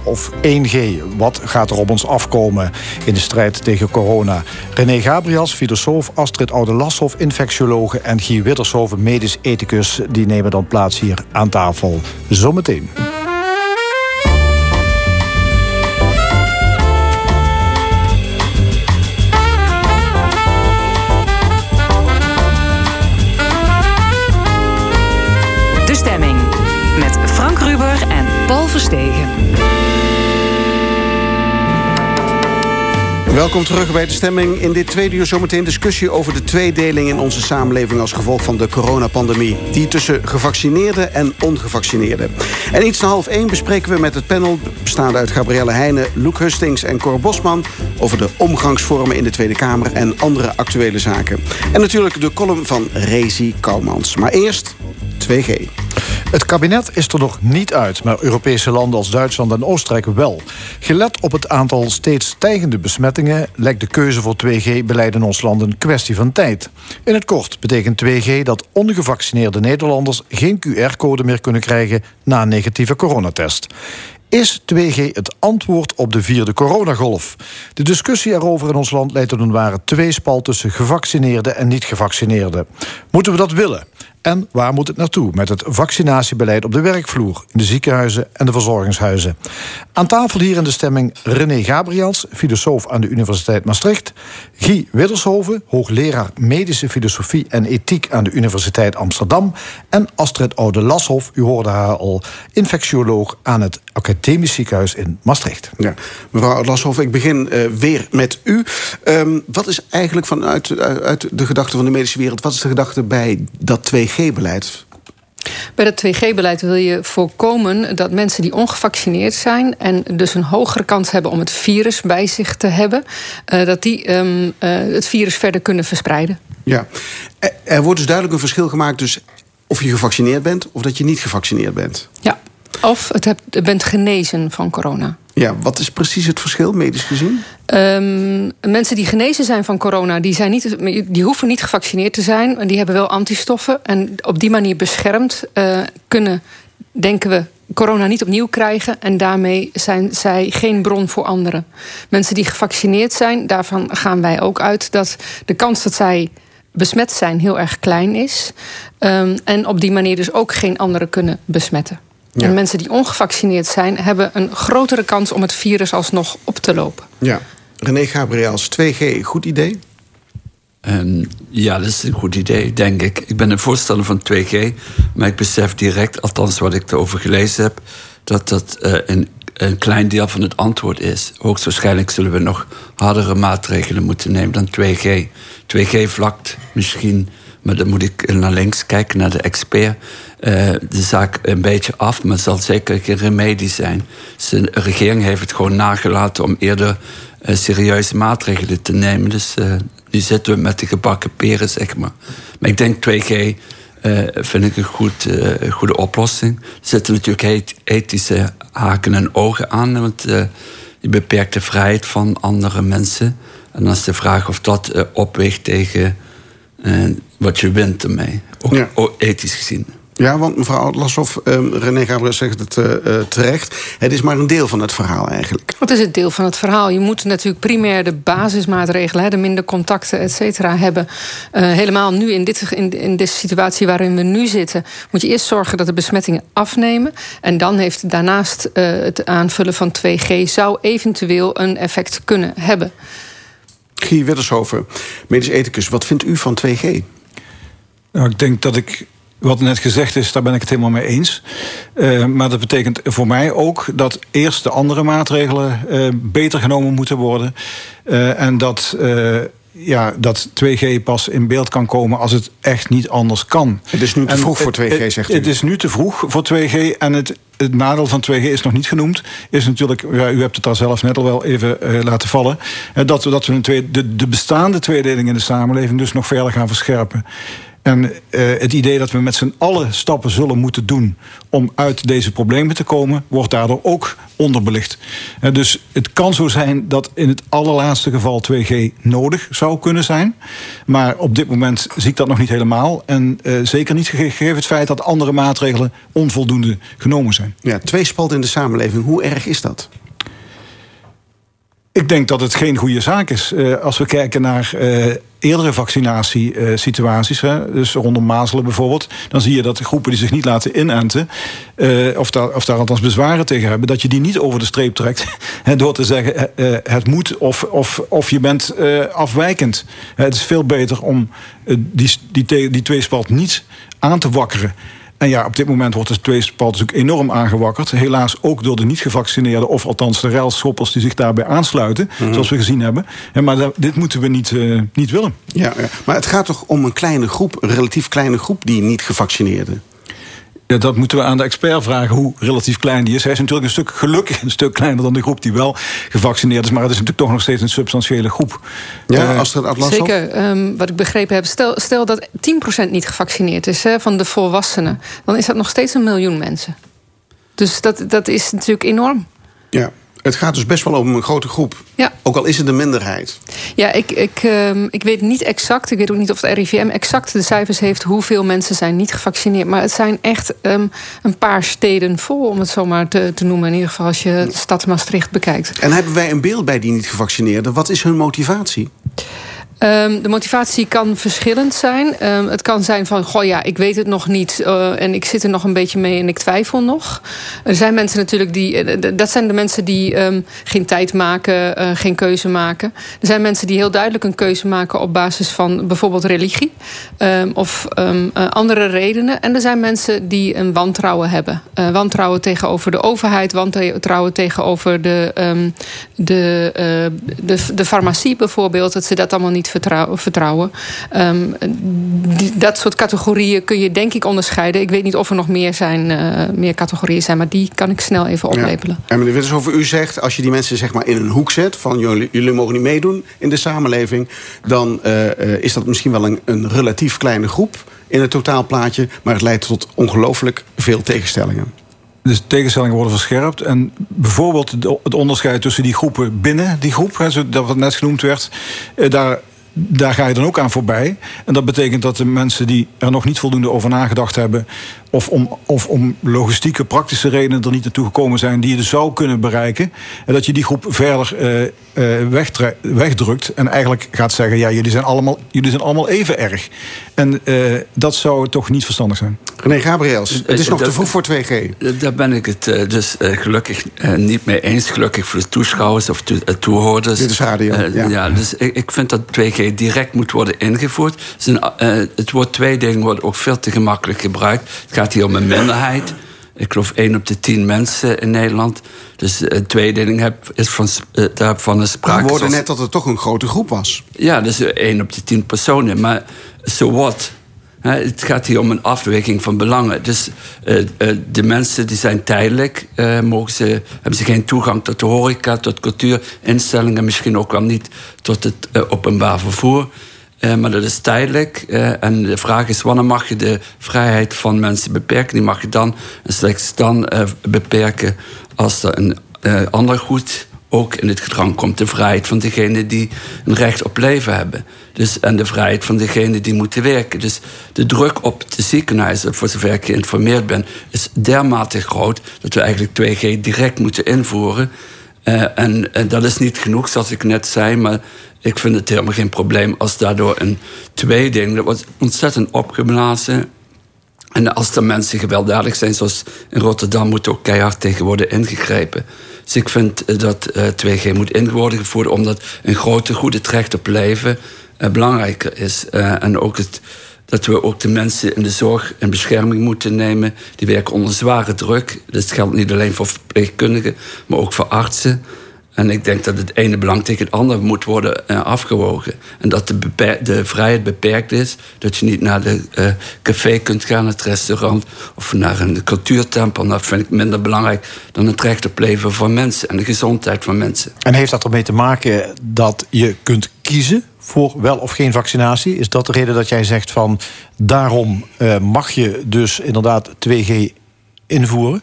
of 1G. Wat gaat er op ons afkomen in de strijd tegen corona? René Gabriels, filosoof, Astrid Oudelashoff, infectiologe... en Guy Wittershoven, medisch ethicus, die nemen dan plaats hier aan tafel. Zometeen. Verstegen. Welkom terug bij de stemming. In dit tweede uur zometeen discussie over de tweedeling in onze samenleving als gevolg van de coronapandemie. Die tussen gevaccineerden en ongevaccineerden. En iets na half één bespreken we met het panel, bestaande uit Gabrielle Heijnen, Loek Hustings en Cor Bosman, over de omgangsvormen in de Tweede Kamer en andere actuele zaken. En natuurlijk de column van Rezi Koumans. Maar eerst 2G. Het kabinet is er nog niet uit, maar Europese landen als Duitsland en Oostenrijk wel. Gelet op het aantal steeds stijgende besmettingen lijkt de keuze voor 2G-beleid in ons land een kwestie van tijd. In het kort betekent 2G dat ongevaccineerde Nederlanders geen QR-code meer kunnen krijgen na een negatieve coronatest. Is 2G het antwoord op de vierde coronagolf? De discussie erover in ons land leidt tot een ware tweespal tussen gevaccineerden en niet-gevaccineerden. Moeten we dat willen? En waar moet het naartoe met het vaccinatiebeleid op de werkvloer, in de ziekenhuizen en de verzorgingshuizen? Aan tafel hier in de stemming René Gabriels, filosoof aan de Universiteit Maastricht, Guy Widdershoven, hoogleraar medische filosofie en ethiek aan de Universiteit Amsterdam en Astrid Oude-Lashoff, u hoorde haar al, infectioloog aan het Academisch Ziekenhuis in Maastricht. Ja, mevrouw Lashoff, ik begin eh, weer met u. Ehm, wat is eigenlijk vanuit uit, uit de gedachte van de medische wereld... wat is de gedachte bij dat 2G-beleid? Bij dat 2G-beleid wil je voorkomen dat mensen die ongevaccineerd zijn en dus een hogere kans hebben om het virus bij zich te hebben, eh, dat die ehm, eh, het virus verder kunnen verspreiden. Ja, er, wordt dus duidelijk een verschil gemaakt... dus of je gevaccineerd bent of dat je niet gevaccineerd bent. Ja. Of het hebt, je bent genezen van corona. Ja, wat is precies het verschil, medisch gezien? Ehm, mensen die genezen zijn van corona, die, zijn niet, die hoeven niet gevaccineerd te zijn. maar Die hebben wel antistoffen. En op die manier beschermd eh, kunnen, denken we, corona niet opnieuw krijgen. En daarmee zijn zij geen bron voor anderen. Mensen die gevaccineerd zijn, daarvan gaan wij ook uit dat de kans dat zij besmet zijn heel erg klein is. Ehm, en op die manier dus ook geen anderen kunnen besmetten. Ja. En mensen die ongevaccineerd zijn, hebben een grotere kans om het virus alsnog op te lopen. Ja. René Gabriels, 2G, goed idee? Ehm, ja, dat is een goed idee, denk ik. Ik ben een voorstander van 2G, maar ik besef direct, althans wat ik erover gelezen heb, dat dat eh, een, een klein deel van het antwoord is. Hoogstwaarschijnlijk zullen we nog hardere maatregelen moeten nemen dan 2G. 2G vlakt misschien, maar dan moet ik naar links kijken, naar de expert. Eh, de zaak een beetje af, maar het zal zeker geen remedie zijn. De regering heeft het gewoon nagelaten om eerder eh, serieuze maatregelen te nemen. Dus eh, nu zitten we met de gebakken peren, zeg maar. Maar ik denk 2G eh, vind ik een goed, goede oplossing. Er zitten natuurlijk et- ethische haken en ogen aan, want je beperkt de vrijheid van andere mensen. En dan is de vraag of dat opweegt tegen wat je wint ermee, ook Ja. ook ethisch gezien. Ja, want mevrouw Lashoff, ehm, René Gabriel zegt het eh, eh, terecht. Het is maar een deel van het verhaal eigenlijk. Wat is het deel van het verhaal? Je moet natuurlijk primair de basismaatregelen, hè, de minder contacten, et cetera, hebben. Eh, helemaal nu in, dit, in, in deze situatie waarin we nu zitten, moet je eerst zorgen dat de besmettingen afnemen. En dan heeft daarnaast eh, het aanvullen van 2G zou eventueel een effect kunnen hebben. Guy Widdershoven, medisch ethicus, wat vindt u van 2G? Nou, ik denk dat ik. Wat net gezegd is, daar ben ik het helemaal mee eens. Eh, maar dat betekent voor mij ook dat eerst de andere maatregelen eh, beter genomen moeten worden. Eh, en dat, ja, dat 2G pas in beeld kan komen als het echt niet anders kan. Het is nu te En vroeg voor 2G, het- zegt u. Het is nu te vroeg voor 2G. En het, het nadeel van 2G is nog niet genoemd. Is natuurlijk, ja, u hebt het daar zelf net al wel even laten vallen. dat we, dat we een tweede, de, de bestaande tweedeling in de samenleving dus nog verder gaan verscherpen. En eh, het idee dat we met z'n allen stappen zullen moeten doen om uit deze problemen te komen, wordt daardoor ook onderbelicht. Eh, dus het kan zo zijn dat in het allerlaatste geval 2G nodig zou kunnen zijn. Maar op dit moment zie ik dat nog niet helemaal. En eh, zeker niet gegeven het feit dat andere maatregelen onvoldoende genomen zijn. Ja, tweespalt in de samenleving. Hoe erg is dat? Ik denk dat het geen goede zaak is. Eh, als we kijken naar eh, eerdere vaccinatiesituaties, hè, dus rondom mazelen bijvoorbeeld, dan zie je dat de groepen die zich niet laten inenten, eh, of, daar, of althans bezwaren tegen hebben, dat je die niet over de streep trekt [LAUGHS] door te zeggen het moet of, of, of je bent afwijkend. het is veel beter om die, die, die tweespalt niet aan te wakkeren. En ja, op dit moment wordt de tweespalt natuurlijk enorm aangewakkerd. Helaas ook door de niet-gevaccineerden, of althans de ruilschoppers die zich daarbij aansluiten, zoals we gezien hebben. En maar dit moeten we niet, eh, niet willen. Ja, ja, maar het gaat toch om een kleine groep, een relatief kleine groep die niet gevaccineerden. Ja, dat moeten we aan de expert vragen hoe relatief klein die is. Hij is natuurlijk een stuk gelukkig een stuk kleiner dan de groep die wel gevaccineerd is. Maar het is natuurlijk toch nog steeds een substantiële groep. Ja, Astrid Atlas. Zeker, ehm, wat ik begrepen heb. Stel, stel dat 10% niet gevaccineerd is hè, van de volwassenen. Dan is dat nog steeds een miljoen mensen. Dus dat, dat is natuurlijk enorm. Ja, het gaat dus best wel om een grote groep. Ja. Ook al is het een minderheid. Ja, ik, ik, ehm, ik weet niet exact, ik weet ook niet of het RIVM exact de cijfers heeft hoeveel mensen zijn niet gevaccineerd. Maar het zijn echt ehm, een paar steden vol, om het zo maar te, te noemen. In ieder geval als je de stad Maastricht bekijkt. En hebben wij een beeld bij die niet gevaccineerden? Wat is hun motivatie? Ehm, de motivatie kan verschillend zijn. Ehm, het kan zijn van, goh ja, ik weet het nog niet eh, en ik zit er nog een beetje mee en ik twijfel nog. Er zijn mensen natuurlijk die, eh, dat zijn de mensen die ehm, geen tijd maken, eh, geen keuze maken. Er zijn mensen die heel duidelijk een keuze maken op basis van bijvoorbeeld religie of andere redenen. En er zijn mensen die een wantrouwen hebben. Wantrouwen tegenover de overheid, wantrouwen tegenover de, de, de, de farmacie bijvoorbeeld, dat ze dat allemaal niet vertrouw- vertrouwen. Ehm, die- dat soort categorieën kun je denk ik onderscheiden. Ik weet niet of er nog meer, zijn, eh, meer categorieën zijn, maar die kan ik snel even oplepelen. Ja. En meneer Wittershoven, u zegt... als je die mensen zeg maar in een hoek zet... van jullie, jullie mogen niet meedoen in de samenleving... dan eh, eh, is dat misschien wel een, een relatief kleine groep in het totaalplaatje... maar het leidt tot ongelooflijk veel tegenstellingen. Dus tegenstellingen worden verscherpt. En bijvoorbeeld het onderscheid tussen die groepen binnen die groep, hè, dat wat net genoemd werd, eh, daar, daar ga je dan ook aan voorbij. En dat betekent dat de mensen die er nog niet voldoende over nagedacht hebben, of om, of om logistieke, praktische redenen er niet naartoe gekomen zijn, die je dus zou kunnen bereiken, en dat je die groep verder eh, eh, wegdrukt en eigenlijk gaat zeggen: ja, jullie zijn allemaal, jullie zijn allemaal even erg. En eh, dat zou toch niet verstandig zijn. René Gabriels, het is nog te vroeg voor 2G. Daar ben ik het dus gelukkig niet mee eens. Gelukkig voor de toeschouwers of to- eh, toehoorders. Dit is radio, ja. dus ik, ik vind dat 2G direct moet worden ingevoerd. Een, eh, het woord tweedeling wordt ook veel te gemakkelijk gebruikt. Het gaat hier om een minderheid. Ik geloof 1 op de 10 mensen in Nederland. Dus eh, tweedeling heb, is van, eh, daarvan is sprake. We hoorden net dat het toch een grote groep was. ja, dus 1 op de 10 personen. Maar so what? Het gaat hier om een afweging van belangen. Dus eh, eh, de mensen die zijn tijdelijk, eh, mogen ze, hebben ze geen toegang tot de horeca, tot cultuurinstellingen, misschien ook wel niet tot het eh, openbaar vervoer. Eh, maar dat is tijdelijk. eh, en de vraag is, wanneer mag je de vrijheid van mensen beperken? Die mag je dan en slechts dan eh, beperken als er een ander goed ook in het gedrang komt. De vrijheid van degenen die een recht op leven hebben. Dus, en de vrijheid van degenen die moeten werken. Dus de druk op de ziekenhuizen, voor zover ik geïnformeerd ben, is dermate groot dat we eigenlijk 2G direct moeten invoeren. En, en dat is niet genoeg, zoals ik net zei, maar ik vind het helemaal geen probleem als daardoor een tweedeling. Dat wordt ontzettend opgeblazen. En als er mensen gewelddadig zijn, zoals in Rotterdam, moet ook keihard tegen worden ingegrepen. Dus ik vind eh, dat eh, 2G moet in worden gevoerd, omdat een grote, goede het recht op leven eh, belangrijker is. En ook het, dat we ook de mensen in de zorg en bescherming moeten nemen. Die werken onder zware druk. Dat geldt niet alleen voor verpleegkundigen, maar ook voor artsen. En ik denk dat het ene belang tegen het andere moet worden eh, afgewogen. En dat de, de vrijheid beperkt is. Dat je niet naar de eh, café kunt gaan, het restaurant... of naar een cultuurtempel. Dat vind ik minder belangrijk dan het recht op leven van mensen... en de gezondheid van mensen. En heeft dat ermee te maken dat je kunt kiezen voor wel of geen vaccinatie? Is dat de reden dat jij zegt van daarom eh, mag je dus inderdaad 2G invoeren?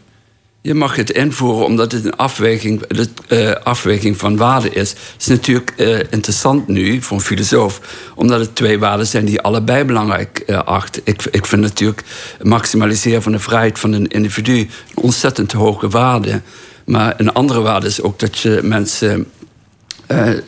Je mag het invoeren omdat het een afweging, de, eh, afweging van waarden is. Het is natuurlijk eh, interessant nu voor een filosoof, omdat het twee waarden zijn die allebei belangrijk eh, acht. Ik, ik vind natuurlijk maximaliseren van de vrijheid van een individu een ontzettend hoge waarde. Maar een andere waarde is ook dat je mensen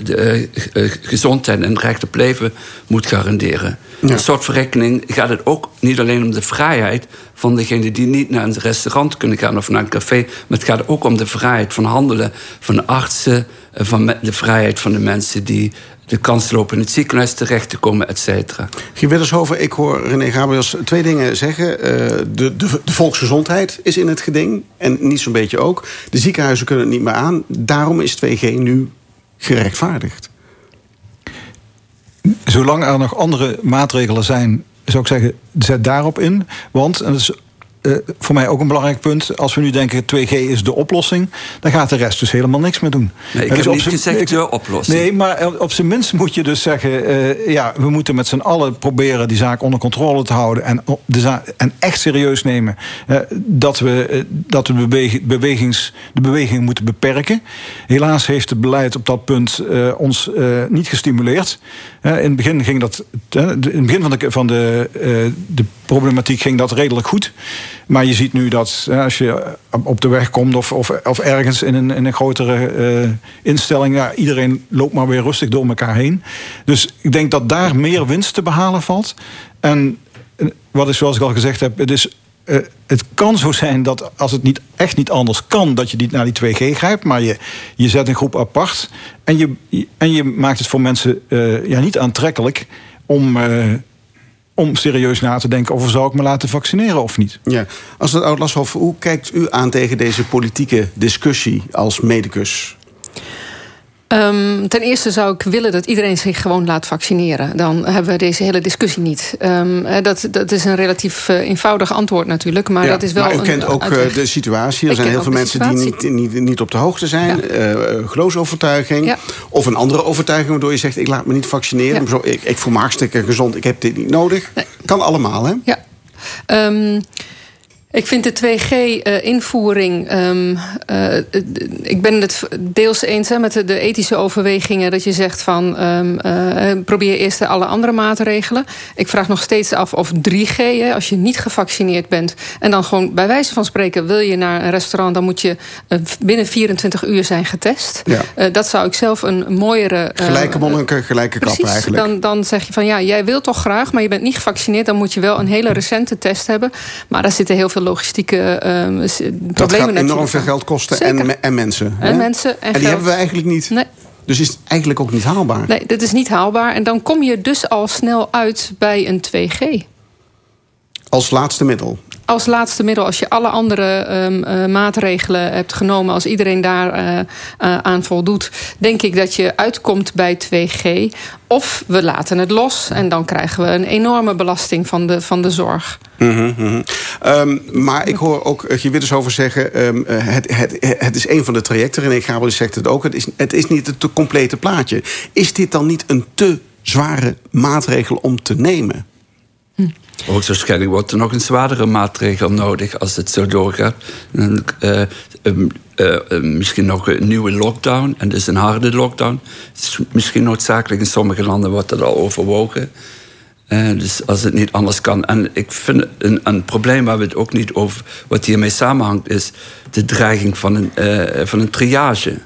de eh, eh, gezondheid en het recht op leven moet garanderen. Een soort verrekening gaat het ook niet alleen om de vrijheid van degenen die niet naar een restaurant kunnen gaan of naar een café, maar het gaat ook om de vrijheid van handelen, van de artsen, eh, van de vrijheid van de mensen die de kans lopen in het ziekenhuis terecht te komen, et cetera. Guy Widdershoven, ik hoor René Gabriels twee dingen zeggen. Eh, de, de, de volksgezondheid is in het geding. En niet zo'n beetje ook. De ziekenhuizen kunnen het niet meer aan. Daarom is 2G nu gerechtvaardigd. Zolang er nog andere maatregelen zijn, zou ik zeggen, zet daarop in. Want, en dat is eh, voor mij ook een belangrijk punt, als we nu denken 2G is de oplossing, dan gaat de rest dus helemaal niks meer doen. Nee, ik heb dus niet gezegd de oplossing. Nee, maar op zijn minst moet je dus zeggen, eh, ja, we moeten met z'n allen proberen die zaak onder controle te houden en, de en echt serieus nemen eh, dat we, dat we beweg- bewegings, de beweging moeten beperken. Helaas heeft het beleid op dat punt ons niet gestimuleerd. In het begin ging dat, in het begin van de, van de, eh, de problematiek ging dat redelijk goed. Maar je ziet nu dat als je op de weg komt of, of, of ergens in een, in een grotere eh, instelling, ja, iedereen loopt maar weer rustig door elkaar heen. Dus ik denk dat daar meer winst te behalen valt. En wat is zoals ik al gezegd heb, het is. Eh, het kan zo zijn dat als het niet, echt niet anders kan, dat je niet naar die 2G grijpt. Maar je, je zet een groep apart. En je, en je maakt het voor mensen eh, ja, niet aantrekkelijk om, eh, om serieus na te denken over zou ik me laten vaccineren of niet. Ja. Als het Oud-Lashoff, hoe kijkt u aan tegen deze politieke discussie als medicus? Ehm, ten eerste zou ik willen dat iedereen zich gewoon laat vaccineren. Dan hebben we deze hele discussie niet. Ehm, eh, dat, dat is een relatief eh, eenvoudig antwoord natuurlijk. Maar Ja, dat is wel maar u een kent ook eh, de situatie. Er Ik zijn heel veel mensen die niet, niet, niet op de hoogte zijn. Eh, geloofsovertuiging. Ja. Of een andere overtuiging waardoor je zegt... ik laat me niet vaccineren. Ja. Zo, Ik, ik voel me hartstikke gezond. Ik heb dit niet nodig. Kan allemaal, hè? Ja. Ehm, ik vind de 2G-invoering. ehm, eh, ik ben het deels eens hè, met de, ethische overwegingen. Dat je zegt van. ehm, eh, probeer eerst alle andere maatregelen. Ik vraag nog steeds af of 3G, hè, als je niet gevaccineerd bent. en dan gewoon bij wijze van spreken. wil je naar een restaurant. dan moet je eh, binnen 24 uur zijn getest. Ja. Eh, dat zou ik zelf een mooiere. eh, Gelijke monniken, gelijke kap Precies, eigenlijk. dan, dan zeg je van ja, jij wilt toch graag, maar je bent niet gevaccineerd. Dan moet je wel een hele recente test hebben. Maar daar zitten heel veel logistieke ehm, problemen Dat gaat enorm veel geld kosten Zeker. en, en mensen. En hè? mensen en En die geld. hebben we eigenlijk niet. Nee. Dus is het eigenlijk ook niet haalbaar. Nee, dit is niet haalbaar. En dan kom je dus al snel uit bij een 2G. Als laatste middel. Als laatste middel, als je alle andere ehm, eh, maatregelen hebt genomen, als iedereen daar eh, eh, aan voldoet, denk ik dat je uitkomt bij 2G. Of we laten het los en dan krijgen we een enorme belasting van de, van de zorg. Mhm, mhm. Ehm, maar ik hoor ook Guy Widdershoven zeggen... ehm, eh, het, het, het is een van de trajecten. René Gabriel zegt het ook. Het is, het is niet het te complete plaatje. Is dit dan niet een te zware maatregel om te nemen? Hoogstwaarschijnlijk wordt er nog een zwaardere maatregel nodig als het zo doorgaat. Eh, eh, misschien nog een nieuwe lockdown, en dus een harde lockdown. Is misschien noodzakelijk, in sommige landen wordt dat al overwogen. Eh, dus als het niet anders kan. En ik vind een, een probleem waar we het ook niet over. wat hiermee samenhangt, is de dreiging van een, van een triage.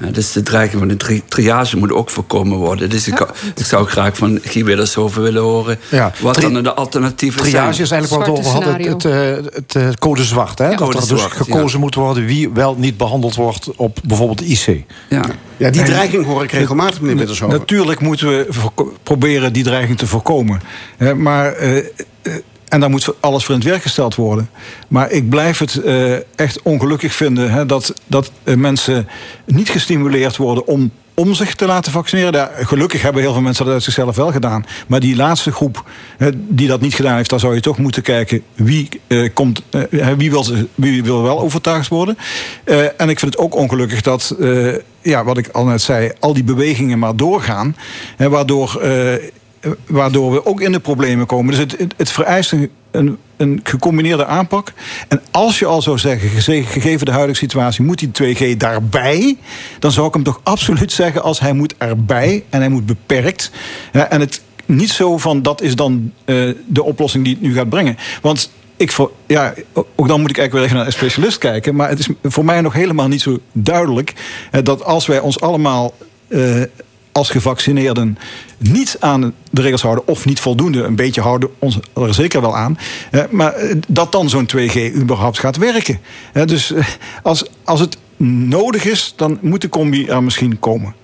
Ja, dus de dreiging van tri- triage moet ook voorkomen worden. Dus ik, ik zou graag van Guy Widdershoven willen horen. Ja, wat tri- dan de alternatieven zijn. Triage is eigenlijk wat we over hadden. Het, het, het, eh, code zwart. Hè? dat Code er dus zwart, gekozen moet worden wie wel niet behandeld wordt op bijvoorbeeld de IC. Ja. Ja, die En- dreiging hoor ik regelmatig, meneer Widdershoven. Natuurlijk moeten we proberen die dreiging te voorkomen. Hè, maar eh, eh, en daar moet alles voor in het werk gesteld worden. Maar ik blijf het eh, echt ongelukkig vinden hè, dat, dat eh, mensen niet gestimuleerd worden om om zich te laten vaccineren. Gelukkig hebben heel veel mensen dat uit zichzelf wel gedaan. Maar die laatste groep hè, die dat niet gedaan heeft, daar zou je toch moeten kijken wie, eh, komt, wie, wil, wie wil wel overtuigd worden. En ik vind het ook ongelukkig dat, ja, wat ik al net zei, al die bewegingen maar doorgaan. Hè, waardoor. Waardoor we ook in de problemen komen. Dus het, het, vereist een, een, gecombineerde aanpak. En als je al zou zeggen, gegeven de huidige situatie, moet die 2G daarbij, dan zou ik hem toch absoluut zeggen als hij moet erbij en hij moet beperkt. En het niet zo van dat is dan eh, de oplossing die het nu gaat brengen. Want ik ja, ook dan moet ik eigenlijk weer even naar een specialist kijken. Maar het is voor mij nog helemaal niet zo duidelijk eh, dat als wij ons allemaal eh, als gevaccineerden niet aan de regels houden of niet voldoende, een beetje houden ons er zeker wel aan, maar eh, dat dan zo'n 2G überhaupt gaat werken. Dus eh, als, als het nodig is, dan moet de combi er misschien komen.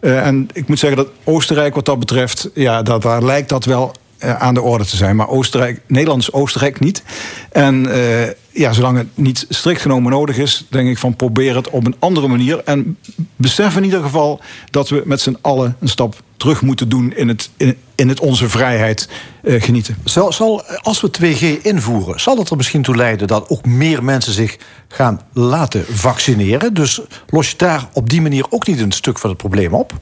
Eh, en ik moet zeggen dat Oostenrijk wat dat betreft, ja, dat, daar lijkt dat wel aan de orde te zijn. Maar Oostenrijk, Nederland is Oostenrijk niet. En eh, ja, zolang het niet strikt genomen nodig is, denk ik van probeer het op een andere manier. En besef in ieder geval dat we met z'n allen een stap terug moeten doen in het, in, in het onze vrijheid eh, genieten. Zal, zal, als we 2G invoeren, zal dat er misschien toe leiden dat ook meer mensen zich gaan laten vaccineren? Dus los je daar op die manier ook niet een stuk van het probleem op?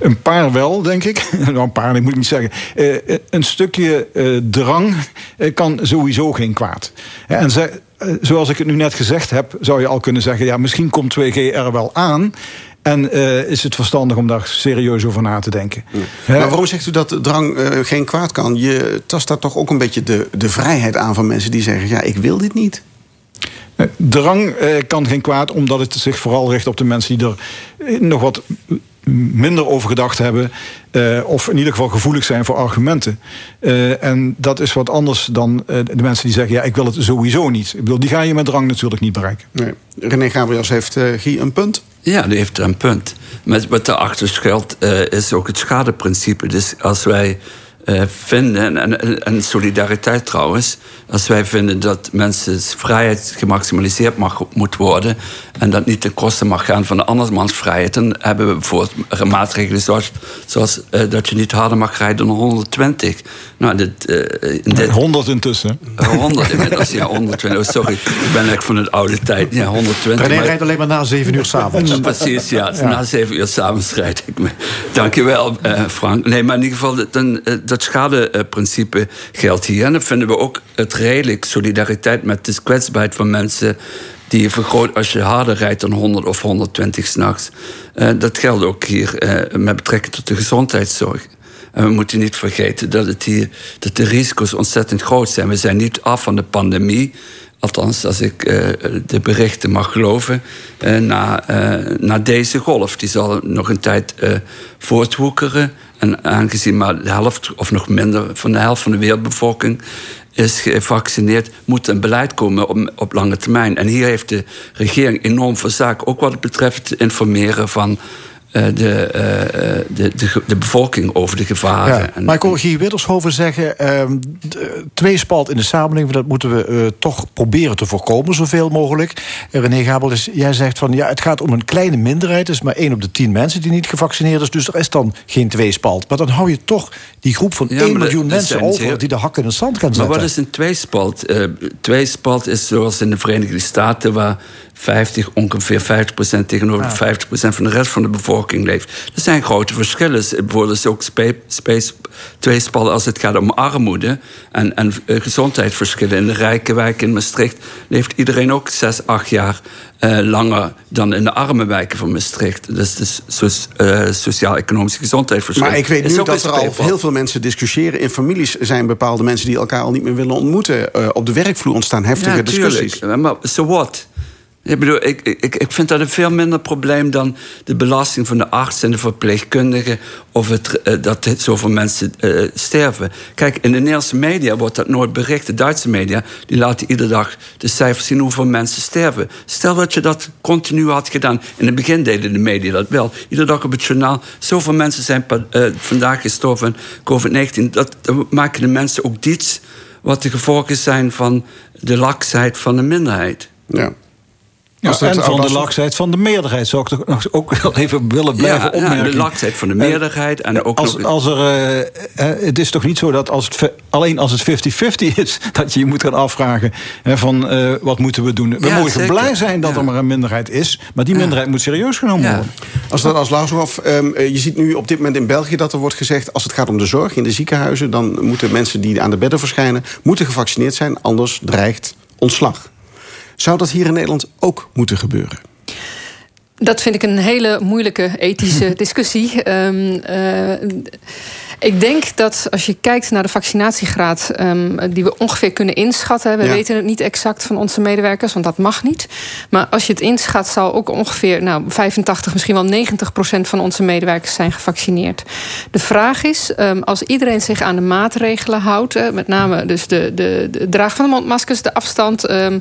Een paar wel, denk ik. [LAUGHS] nou, een paar, ik moet niet zeggen. Eh, een stukje eh, drang eh, kan sowieso geen kwaad. Eh, En ze- eh, zoals ik het nu net gezegd heb, zou je al kunnen zeggen: ja, misschien komt 2G er wel aan. En eh, is het verstandig om daar serieus over na te denken. Maar waarom zegt u dat drang eh, geen kwaad kan? Je tast daar toch ook een beetje de, de vrijheid aan van mensen die zeggen: ja, ik wil dit niet. Eh, Drang eh, kan geen kwaad, omdat het zich vooral richt op de mensen die er eh, nog wat minder over gedacht hebben. eh, of in ieder geval gevoelig zijn voor argumenten. Eh, en dat is wat anders dan eh, de mensen die zeggen: ja, ik wil het sowieso niet. Ik bedoel, die ga je met drang natuurlijk niet bereiken. Nee. René Gabriels heeft eh Guy een punt. Ja, die heeft een punt. Maar wat daarachter schuilt, eh, is ook het schadeprincipe. Dus als wij eh, vinden, en, en, en solidariteit trouwens, als wij vinden dat mensen vrijheid gemaximaliseerd mag, moet worden en dat niet ten koste mag gaan van de andermans vrijheid, dan hebben we bijvoorbeeld maatregelen zoals, zoals eh, dat je niet harder mag rijden dan 120. Nou, dit, in dit, 100 intussen. Eh, 100 inmiddels, ja, 120. Oh, sorry, ik ben eigenlijk van het oude tijd. Ja, 120. René maar- rijdt alleen maar na 7 uur s'avonds. [LAUGHS] Ja, Precies, ja. Na zeven uur s'avonds rijd ik me. Dankjewel, Frank. Nee, maar in ieder geval, dan, dat schadeprincipe geldt hier. En dan vinden we ook het redelijk solidariteit met de kwetsbaarheid van mensen... die je vergroot als je harder rijdt dan 100 of 120 s'nachts. Eh dat geldt ook hier eh, met betrekking tot de gezondheidszorg. En we moeten niet vergeten dat, het hier, dat de risico's ontzettend groot zijn. We zijn niet af van de pandemie. Althans, als ik eh, de berichten mag geloven. eh, na, eh, na deze golf. Die zal nog een tijd voortwoekeren. En aangezien maar de helft, of nog minder, van de helft van de wereldbevolking is gevaccineerd, moet een beleid komen op, op lange termijn. En hier heeft de regering enorm verzaakt. Ook wat het betreft informeren van de, eh, eh, de, de, de bevolking over de gevaren. Ja, En- maar ik hoor Guy Widdershoven zeggen... ehm de- tweespalt in de samenleving, dat moeten we eh, toch proberen te voorkomen... zoveel mogelijk. En René Gabel, is, jij zegt van... ja, het gaat om een kleine minderheid. Het is maar één op de tien mensen die niet gevaccineerd is. Dus er is dan geen tweespalt. Maar dan hou je toch die groep van Ja, 1 maar miljoen mensen over... zeer- die de hakken in het zand gaan Maar zetten. wat is een tweespalt? Eh tweespalt is zoals in de Verenigde Staten, waar 50, ongeveer 50% tegenover de 50% van de rest van de bevolking leeft. Er zijn grote verschillen. Bijvoorbeeld is ook spe, spe- tweespalt als het gaat om armoede en, en eh, gezondheidsverschillen. In de rijke wijk in Maastricht leeft iedereen ook 6, 8 jaar eh, langer dan in de arme wijken van Maastricht. Dus de so- eh, sociaal-economische gezondheidsverschillen. Maar ik weet nu dat er al heel veel mensen discussiëren. In families zijn bepaalde mensen die elkaar al niet meer willen ontmoeten. Op de werkvloer ontstaan heftige Ja, discussies. tuurlijk. Maar so what? Ik bedoel, ik, ik, ik vind dat een veel minder probleem dan de belasting van de arts en de verpleegkundigen. of het, eh, dat het zoveel mensen eh, sterven. Kijk, in de Nederlandse media wordt dat nooit bericht. De Duitse media die laten iedere dag de cijfers zien hoeveel mensen sterven. Stel dat je dat continu had gedaan. In het begin deden de media dat wel. Iedere dag op het journaal. Zoveel mensen zijn eh, vandaag gestorven van COVID-19. Dat, dan maken de mensen ook diets wat de gevolgen zijn van de laksheid van de minderheid. Ja. Ja, Als dat en van de laksheid van de meerderheid zou ik toch nog ook wel even willen blijven Ja, ja, opmerken. de laksheid van de meerderheid en ook als, nog- als er, eh, eh, het is toch niet zo dat als het, alleen als het 50-50 is, [LAUGHS] dat je je moet gaan afvragen hè, van eh, wat moeten we doen. We Ja, mogen zeker. blij zijn dat Ja. er maar een minderheid is, maar die minderheid moet serieus genomen Ja. worden. Als dat als Lazaroff, ehm, eh, je ziet nu op dit moment in België dat er wordt gezegd... als het gaat om de zorg in de ziekenhuizen... dan moeten mensen die aan de bedden verschijnen... moeten gevaccineerd zijn, anders dreigt ontslag. Zou dat hier in Nederland ook moeten gebeuren? Dat vind ik een hele moeilijke ethische [LAUGHS] discussie. Ehm, eh, ik denk dat als je kijkt naar de vaccinatiegraad ehm, die we ongeveer kunnen inschatten. We Ja. weten het niet exact van onze medewerkers, want dat mag niet. Maar als je het inschat, zal ook ongeveer nou, 85, misschien wel 90 procent van onze medewerkers zijn gevaccineerd. De vraag is, ehm, als iedereen zich aan de maatregelen houdt, hè, met name dus de, de, de draag van de mondmaskers, de afstand, ehm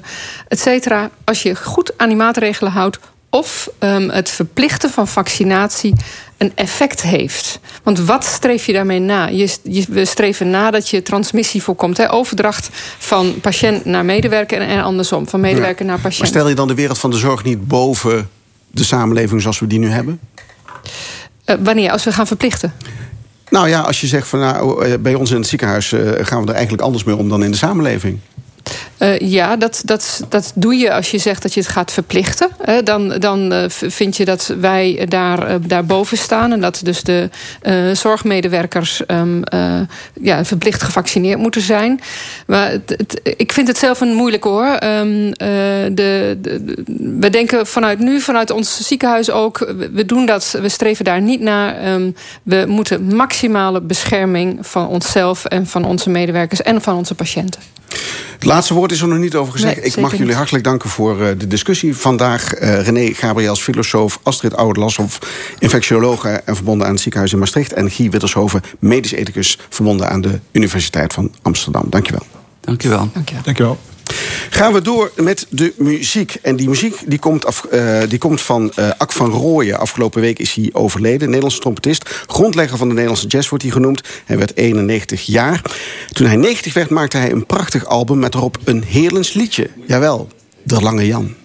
et cetera. Als je goed aan die maatregelen houdt, of ehm, het verplichten van vaccinatie een effect heeft. Want wat streef je daarmee na? Je, je, we streven na dat je transmissie voorkomt. Hè? Overdracht van patiënt naar medewerker en, en andersom. Van medewerker Ja. naar patiënt. Maar stel je dan de wereld van de zorg niet boven de samenleving zoals we die nu hebben? Eh, wanneer? Als we gaan verplichten? Nou ja, als je zegt van nou, eh, bij ons in het ziekenhuis eh, gaan we er eigenlijk anders mee om dan in de samenleving. Eh, ja, dat, dat, dat doe je als je zegt dat je het gaat verplichten. Dan dan eh, vind je dat wij daar, eh, daarboven staan. En dat dus de zorgmedewerkers ehm, eh, ja, verplicht gevaccineerd moeten zijn. Maar ik vind het zelf een moeilijk hoor. Ehm, eh, de, we denken vanuit nu, vanuit ons ziekenhuis ook. we- We doen dat, we streven daar niet naar. Ehm, we moeten maximale bescherming van onszelf en van onze medewerkers en van onze patiënten. Het laatste woord is er nog niet over gezegd. Nee, ik mag jullie niet. hartelijk danken voor eh, de discussie vandaag. Eh, René Gabriels, filosoof, Astrid Oud-Lashoff, infectiologe en verbonden aan het ziekenhuis in Maastricht. En Guy Wittershoven, medisch ethicus, verbonden aan de Universiteit van Amsterdam. Dankjewel. Dankjewel. Dankjewel. Dankjewel. Gaan we door met de muziek. En die muziek die komt, af, eh, die komt van eh Ak van Rooyen. Afgelopen week is hij overleden. Nederlandse trompetist. Grondlegger van de Nederlandse jazz wordt hij genoemd. Hij werd 91 jaar. Toen hij 90 werd maakte hij een prachtig album... met erop een Heerlens liedje. Jawel, De Lange Jan.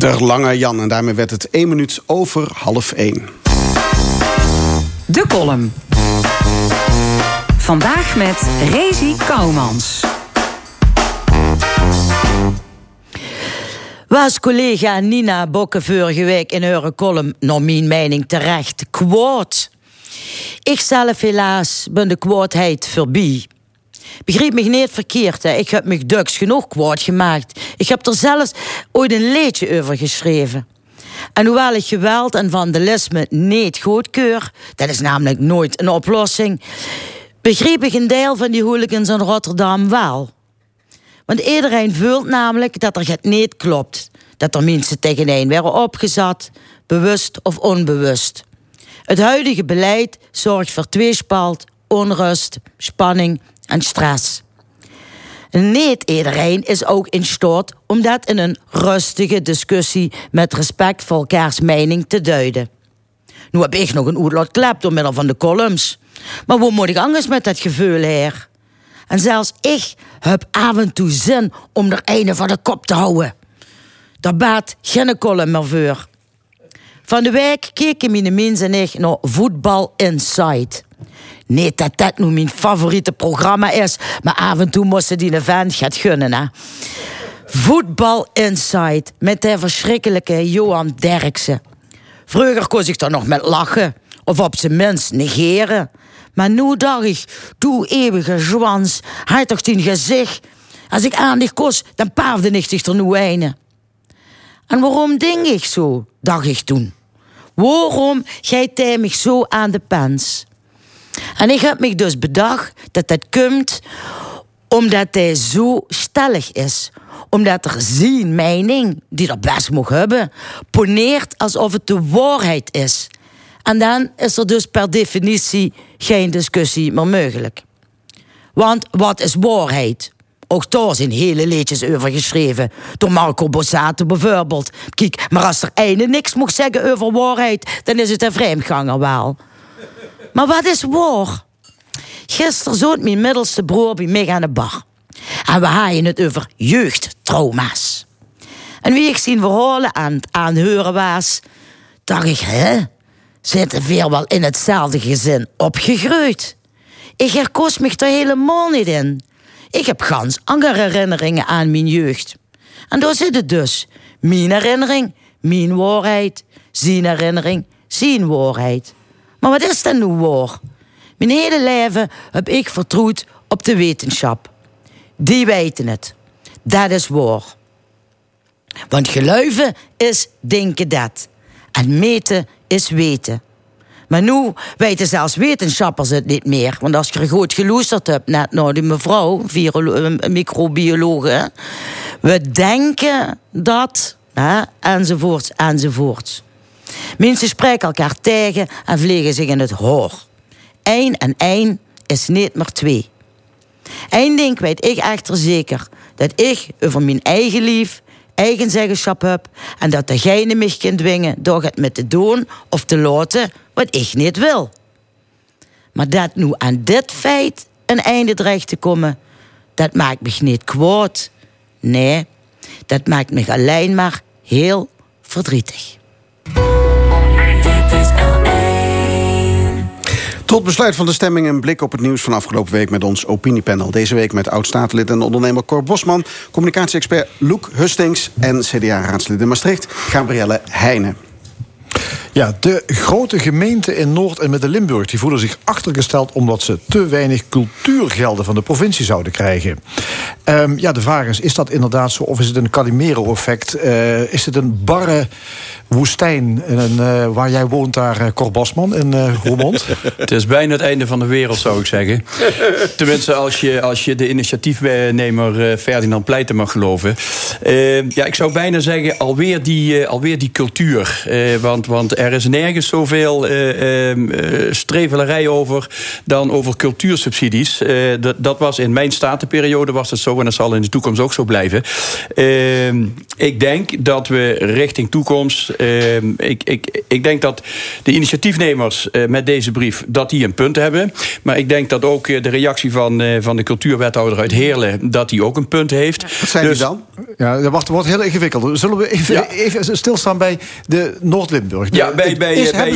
Pieter Lange Jan. En daarmee werd het 1 minuut over half 1. De column. Vandaag met Rezi Kouwmans. Was collega Nina Bokke vorige week in haar column, naar mijn mening terecht, quote. Ik zelf helaas ben de quoteheid voorbij. Begrijp me niet verkeerd, hè. ik heb me duks genoeg quote gemaakt. Ik heb er zelfs ooit een liedje over geschreven. En hoewel ik geweld en vandalisme niet goedkeur, dat is namelijk nooit een oplossing, begreep ik een deel van die hooligans in Rotterdam wel. Want iedereen voelt namelijk dat er het niet klopt. Dat er mensen tegeneen werden opgezet, bewust of onbewust. Het huidige beleid zorgt voor tweespalt, onrust, spanning en stress. Niet iedereen is ook in staat om dat in een rustige discussie met respect voor elkaars mening te duiden. Nu heb ik nog een oerlot klep door middel van de columns. Maar hoe moet ik anders met dat gevoel her? En zelfs ik heb af en toe zin om er een van de kop te houden. Daar baat geen column meer voor. Van de week keken mijn mensen en ik naar Voetbal Inside. Nee, dat dat mijn favoriete programma is, maar af en toe moesten die een vent gunnen, hè. Voetbal Inside met de verschrikkelijke Johan Derksen. Vroeger kon ik er nog met lachen, of op zijn minst negeren. Maar nu dacht ik, doe eeuwige zwans, hij toch die gezicht. Als ik aandacht kost, dan paafde ik er nu een. En waarom denk ik zo, dacht ik toen. Waarom hij mij zo aan de pens? En ik heb me dus bedacht dat dat komt omdat hij zo stellig is. Omdat er zijn mening, die er best mag hebben, poneert alsof het de waarheid is. En dan is er dus per definitie geen discussie meer mogelijk. Want wat is waarheid? Ook daar zijn hele liedjes over geschreven. Door Marco Borsato bijvoorbeeld. Kijk, maar als er ene niks mocht zeggen over waarheid, dan is het een vreemdganger wel. Maar wat is waar? Gisteren zoot mijn middelste broer bij mij aan de bar. En we hadden het over jeugdtrauma's. En wie ik zien verhalen aan het aanheuren was, dacht ik, hè? Zitten weer wel in hetzelfde gezin opgegroeid? Ik herkost me er helemaal niet in. Ik heb gans andere herinneringen aan mijn jeugd. En daar zit het dus. Mijn herinnering, mijn waarheid. Zijn herinnering, zijn waarheid. Maar wat is dan nu waar? Mijn hele leven heb ik vertrouwd op de wetenschap. Die weten het. Dat is waar. Want geluiven is denken dat. En meten is weten. Maar nu weten zelfs wetenschappers het niet meer. Want als je goed geloesterd hebt, net naar die mevrouw, eh, microbiologe. We denken dat, hè, enzovoorts, enzovoorts. Mensen spreken elkaar tegen en vliegen zich in het hoor. Eén en één is niet meer twee. Eén ding weet ik echter zeker: dat ik over mijn eigen lief eigen zeggenschap heb en dat degene mij kan dwingen door het met te doen of te laten wat ik niet wil. Maar dat nu aan dit feit een einde dreigt te komen, dat maakt me niet kwaad. Nee, dat maakt me alleen maar heel verdrietig. Tot besluit van de stemming een blik op het nieuws van afgelopen week met ons opiniepanel. Deze week met oud-statenlid en ondernemer Cor Bosman, communicatie-expert Loek Hustings en CDA-raadslid in Maastricht Gabrielle Heijnen. Ja, de grote gemeenten in Noord- en Midden-Limburg... die voelen zich achtergesteld omdat ze te weinig cultuurgelden van de provincie zouden krijgen. Ehm, ja, de vraag is, is dat inderdaad zo of is het een Calimero-effect? Eh, is het een barre woestijn in een, eh, waar jij woont daar, uh, Cor in uh, Roermond? [LAUGHS] Het is bijna het einde van de wereld, zou ik zeggen. [LAUGHS] Tenminste, als je, als je de initiatiefnemer Ferdinand Pleiten mag geloven. ja, ik zou bijna zeggen, alweer die, alweer die cultuur. want, want er is nergens zoveel eh, strevelerij over dan over cultuursubsidies. Eh, dat, dat was in mijn statenperiode was het zo en dat zal in de toekomst ook zo blijven. Ehm, ik denk dat we richting toekomst. ehm, ik, ik, ik denk dat de initiatiefnemers met deze brief dat die een punt hebben. Maar ik denk dat ook de reactie van, van de cultuurwethouder uit Heerlen dat die ook een punt heeft. Wat zijn Dus- die dan? Ja, dat wordt, wordt heel ingewikkeld. Zullen we even, Ja. even stilstaan bij de Noord-Limburg? De- Ja, bij, bij, is- bij,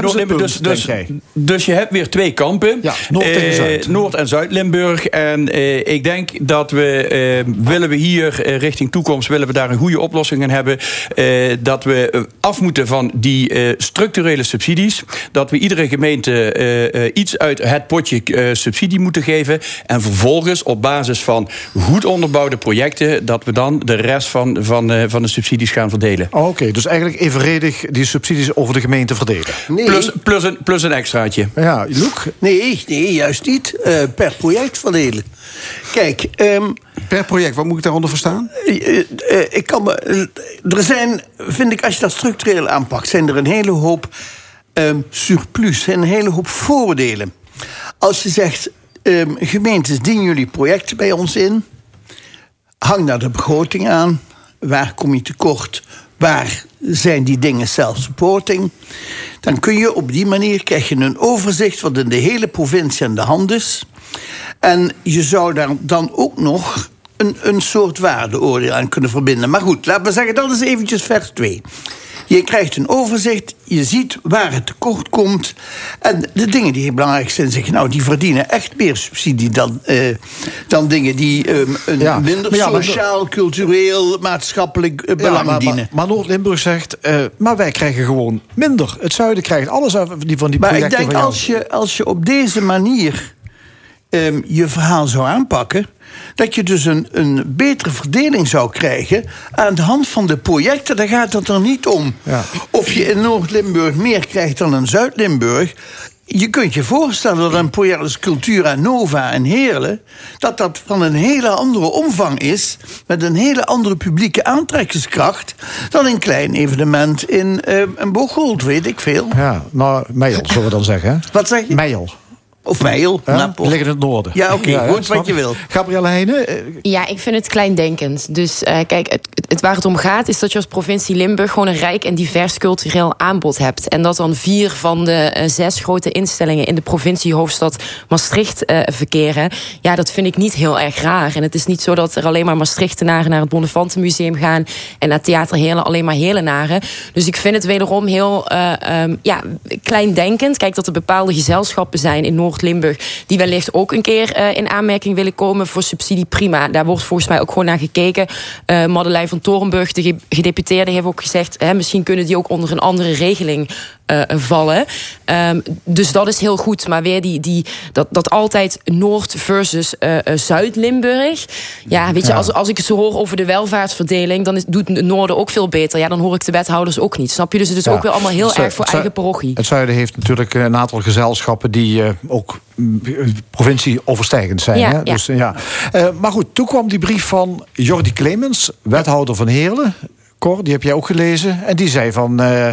Noord-Limburg. Dus, dus, dus je hebt weer twee kampen. Ja, Noord Eh, Zuid. Noord- en Zuid-Limburg. En eh, ik denk dat we, eh, willen we hier eh, richting toekomst... willen we daar een goede oplossing in hebben... eh, dat we eh, af moeten van die eh, structurele subsidies. Dat we iedere gemeente eh, eh, iets uit het potje eh, subsidie moeten geven. En vervolgens op basis van goed onderbouwde projecten... dat we dan de rest van, van, eh, van de subsidies gaan verdelen. Oké, dus eigenlijk evenredig die subsidies over de gemeente verdelen. Nee, Plus, plus, een, plus een extraatje. Ja, Loek, nee, nee juist niet. Eh, per project verdelen. Kijk, ehm, Per project, wat moet ik daaronder verstaan? eh, eh, ik kan me, er zijn, vind ik, als je dat structureel aanpakt, zijn er een hele hoop ehm, surplus, een hele hoop voordelen. Als je zegt, ehm, gemeentes, dienen jullie projecten bij ons in? Hang daar de begroting aan. Waar kom je tekort? Waar zijn die dingen self-supporting? Dan kun je op die manier krijg je een overzicht wat in de hele provincie aan de hand is. En je zou daar dan ook nog een, een soort waardeoordeel aan kunnen verbinden. Maar goed, laten we zeggen, dat is eventjes vers 2. Je krijgt een overzicht, je ziet waar het tekort komt. En de dingen die belangrijk zijn, zeg je, nou, die verdienen echt meer subsidie dan, eh, dan dingen die ehm, een Ja, minder maar ja, maar- sociaal, cultureel, maatschappelijk eh, belang maar, dienen. maar, maar Noord-Limburg zegt, eh, maar wij krijgen gewoon minder. Het zuiden krijgt alles uit die van die Maar ik projecten denk van jou. als je, als je op deze manier ehm, je verhaal zou aanpakken. Dat je dus een, een betere verdeling zou krijgen aan de hand van de projecten. Daar gaat het er niet om Ja. of je in Noord-Limburg meer krijgt dan in Zuid-Limburg. Je kunt je voorstellen dat een project als Cultura Nova in Heerlen... dat dat van een hele andere omvang is... met een hele andere publieke aantrekkingskracht... dan een klein evenement in ehm, een Bocholt, weet ik veel. Ja, nou, Meijel, zullen we dan zeggen. Wat zeg je? Meijel. Of? Napel. Die liggen in het noorden. Ja, oké, goed, snap wat je wil. Gabrielle Heijnen, eh, Ja, ik vind het kleindenkend. Dus eh, kijk, het, het, waar het om gaat is dat je als provincie Limburg gewoon een rijk en divers cultureel aanbod hebt. En dat dan vier van de eh, zes grote instellingen in de provinciehoofdstad Maastricht eh, verkeren. Ja, dat vind ik niet heel erg raar. En het is niet zo dat er alleen maar Maastrichtenaren naar het Bonnefantenmuseum gaan en naar Theater Heerlen alleen maar Heerlenaren. Dus ik vind het wederom heel eh, ehm, ja, kleindenkend. Kijk, dat er bepaalde gezelschappen zijn in Noord-Limburg die wellicht ook een keer eh, in aanmerking willen komen voor subsidie. Prima. Daar wordt volgens mij ook gewoon naar gekeken. Eh Madeleine van Torenburg, de ge- gedeputeerde, heeft ook gezegd: hè, misschien kunnen die ook onder een andere regeling eh, vallen. Ehm, dus dat is heel goed. Maar weer die, die, dat, dat altijd Noord versus eh, eh, Zuid-Limburg. Ja, weet je, Ja. Als, als ik het zo hoor over de welvaartsverdeling, dan is, doet het Noorden ook veel beter. Ja, dan hoor ik de wethouders ook niet. Snap je? Dus het is Ja. ook weer allemaal heel erg voor eigen parochie. Het zuiden heeft natuurlijk eh, een aantal gezelschappen die eh, ook mm, provincie-overstijgend zijn. Ja, hè? ja. Dus, eh, ja. Eh, maar goed, toen kwam die brief van Jordi Clemens, wethouder van Heerlen. Cor, die heb jij ook gelezen. En die zei van, eh,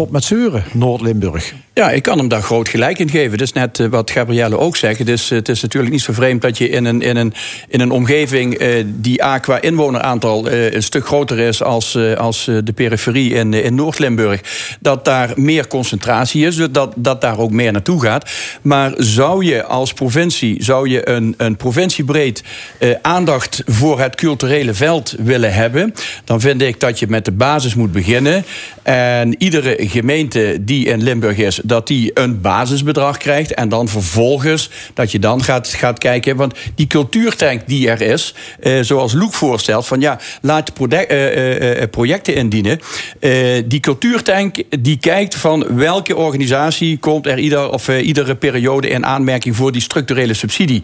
stop met zeuren, Noord-Limburg. Ja, ik kan hem daar groot gelijk in geven. Dat is net eh, wat Gabrielle ook zegt. Het is, het is natuurlijk niet zo vreemd dat je in een, in een, in een omgeving eh, die A qua inwoneraantal eh, een stuk groter is als, eh, als eh, de periferie in, eh, in Noord-Limburg, dat daar meer concentratie is, dat, dat daar ook meer naartoe gaat. Maar zou je als provincie, zou je een, een provinciebreed eh, aandacht voor het culturele veld willen hebben, dan vind ik dat je met de basis moet beginnen. En iedere gemeente die in Limburg is, dat die een basisbedrag krijgt. En dan vervolgens dat je dan gaat, gaat kijken. Want die cultuurtank die er is, eh, zoals Loek voorstelt, van ja, laat product- eh, eh, eh, projecten indienen. Eh, die cultuurtank die kijkt van welke organisatie komt er ieder, of, eh, iedere periode in aanmerking voor die structurele subsidie.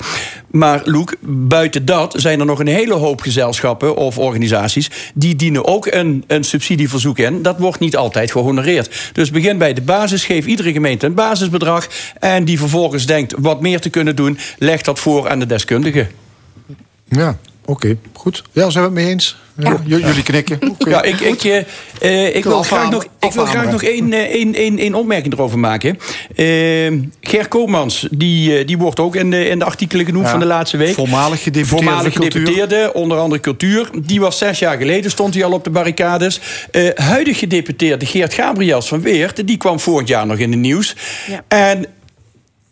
Maar Loek, buiten dat zijn er nog een hele hoop gezelschappen of organisaties die dienen ook een, een subsidieverzoek in. Dat wordt niet altijd gehonoreerd. Dus begin bij de basis, geef iedere gemeente een basisbedrag. En die vervolgens denkt wat meer te kunnen doen, leg dat voor aan de deskundige. Ja. Oké, goed. Ja, zijn we het mee eens? Ja. Jullie knikken. Ja, ik, ik, eh, eh, ik, wil graag nog, ik wil graag nog één, eh, één, één, één opmerking erover maken. Eh, Ger Koopmans, die, die wordt ook in de, in de artikelen genoemd Ja, van de laatste week. voormalig gedeputeerde Voormalig cultuur. gedeputeerde, onder andere cultuur. Die was zes jaar geleden, stond hij al op de barricades. Eh huidig gedeputeerde Geert Gabriels van Weert... die kwam vorig jaar nog in het nieuws. En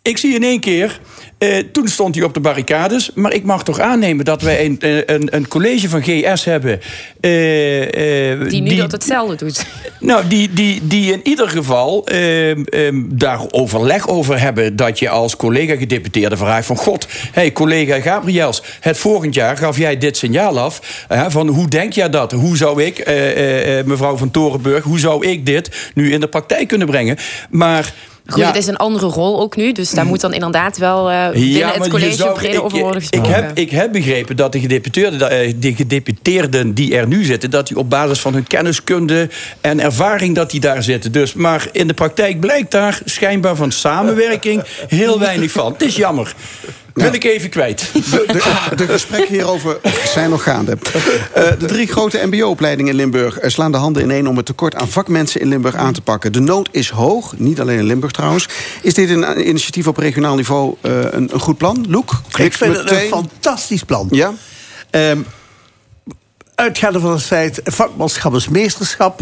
ik zie in één keer... eh, toen stond hij op de barricades. Maar ik mag toch aannemen dat wij een, eh, een, een college van GS hebben. eh, eh, Die nu dat hetzelfde doet. [LAUGHS] nou, die, die, die in ieder geval ehm, ehm, daar overleg over hebben. Dat je als collega-gedeputeerde vraagt van... God, hey, collega Gabriels, het volgend jaar gaf jij dit signaal af. van hoe denk jij dat? Hoe zou ik, mevrouw van Torenburg... hoe zou ik dit nu in de praktijk kunnen brengen? Maar... Goed, ja, het is een andere rol ook nu. Dus daar moet dan inderdaad wel eh, binnen ja, het college zou- breder ik- over worden ik, gesproken. heb, ik heb begrepen dat de gedeputeerden, eh, de gedeputeerden die er nu zitten... dat die op basis van hun kenniskunde en ervaring dat die daar zitten. Dus, maar in de praktijk blijkt daar schijnbaar van samenwerking heel weinig van. Het is jammer. Wil ik even kwijt. De, [LAUGHS] de, de gesprekken hierover zijn nog gaande. Eh, de drie grote mbo-opleidingen in Limburg eh, slaan de handen ineen... om het tekort aan vakmensen in Limburg aan te pakken. De nood is hoog, niet alleen in Limburg trouwens. Is dit een initiatief op regionaal niveau eh, een, een goed plan? Loek? Ik vind het een fantastisch plan. Ja? Ehm, uitgaande van het feit, vakmanschap is meesterschap...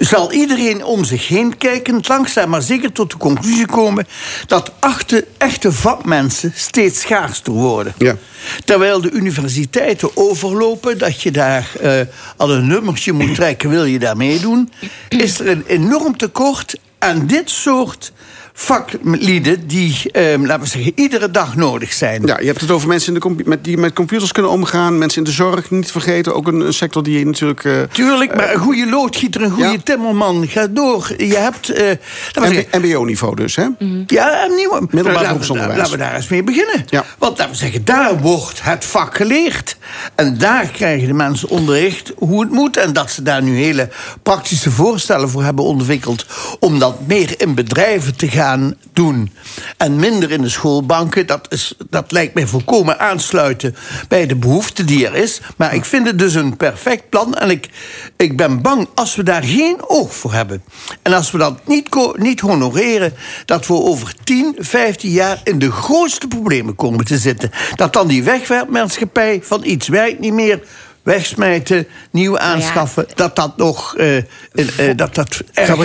zal iedereen om zich heen kijken, langzaam maar zeker tot de conclusie komen... dat achte, echte vakmensen steeds schaarster worden. Ja. Terwijl de universiteiten overlopen, dat je daar eh, al een nummertje moet trekken... wil je daar meedoen, [CLEARS THROAT] is er een enorm tekort aan dit soort vaklieden... die, eh, laten we zeggen, iedere dag nodig zijn. Ja, je hebt het over mensen in de met, die met computers kunnen omgaan. Mensen in de zorg, niet te vergeten. Ook een, een sector die je natuurlijk... eh, Tuurlijk, maar een goede loodgieter, een goede Ja. timmerman, ga door. Je hebt... eh, laten we zeggen, MBO-niveau dus, hè? ja, een nieuwe. Middelbaar laten, we, beroepsonderwijs. laten we daar eens mee beginnen. Ja. Want laten we zeggen, daar wordt het vak geleerd. En daar krijgen de mensen onderricht hoe het moet. En dat ze daar nu hele praktische voorstellen voor hebben ontwikkeld. om dat meer in bedrijven te gaan doen. En minder in de schoolbanken. Dat, is, dat lijkt mij volkomen aansluiten bij de behoefte die er is. Maar ik vind het dus een perfect plan. En ik, ik ben bang als we daar geen oog voor hebben. En als we dat niet, niet honoreren. dat we over 10, 15 jaar in de grootste problemen komen te zitten. Dat dan die wegwerpmaatschappij van iets werkt niet meer. Wegsmijten, nieuw aanschaffen, dat dat nog. eh, eh, dat dat erg?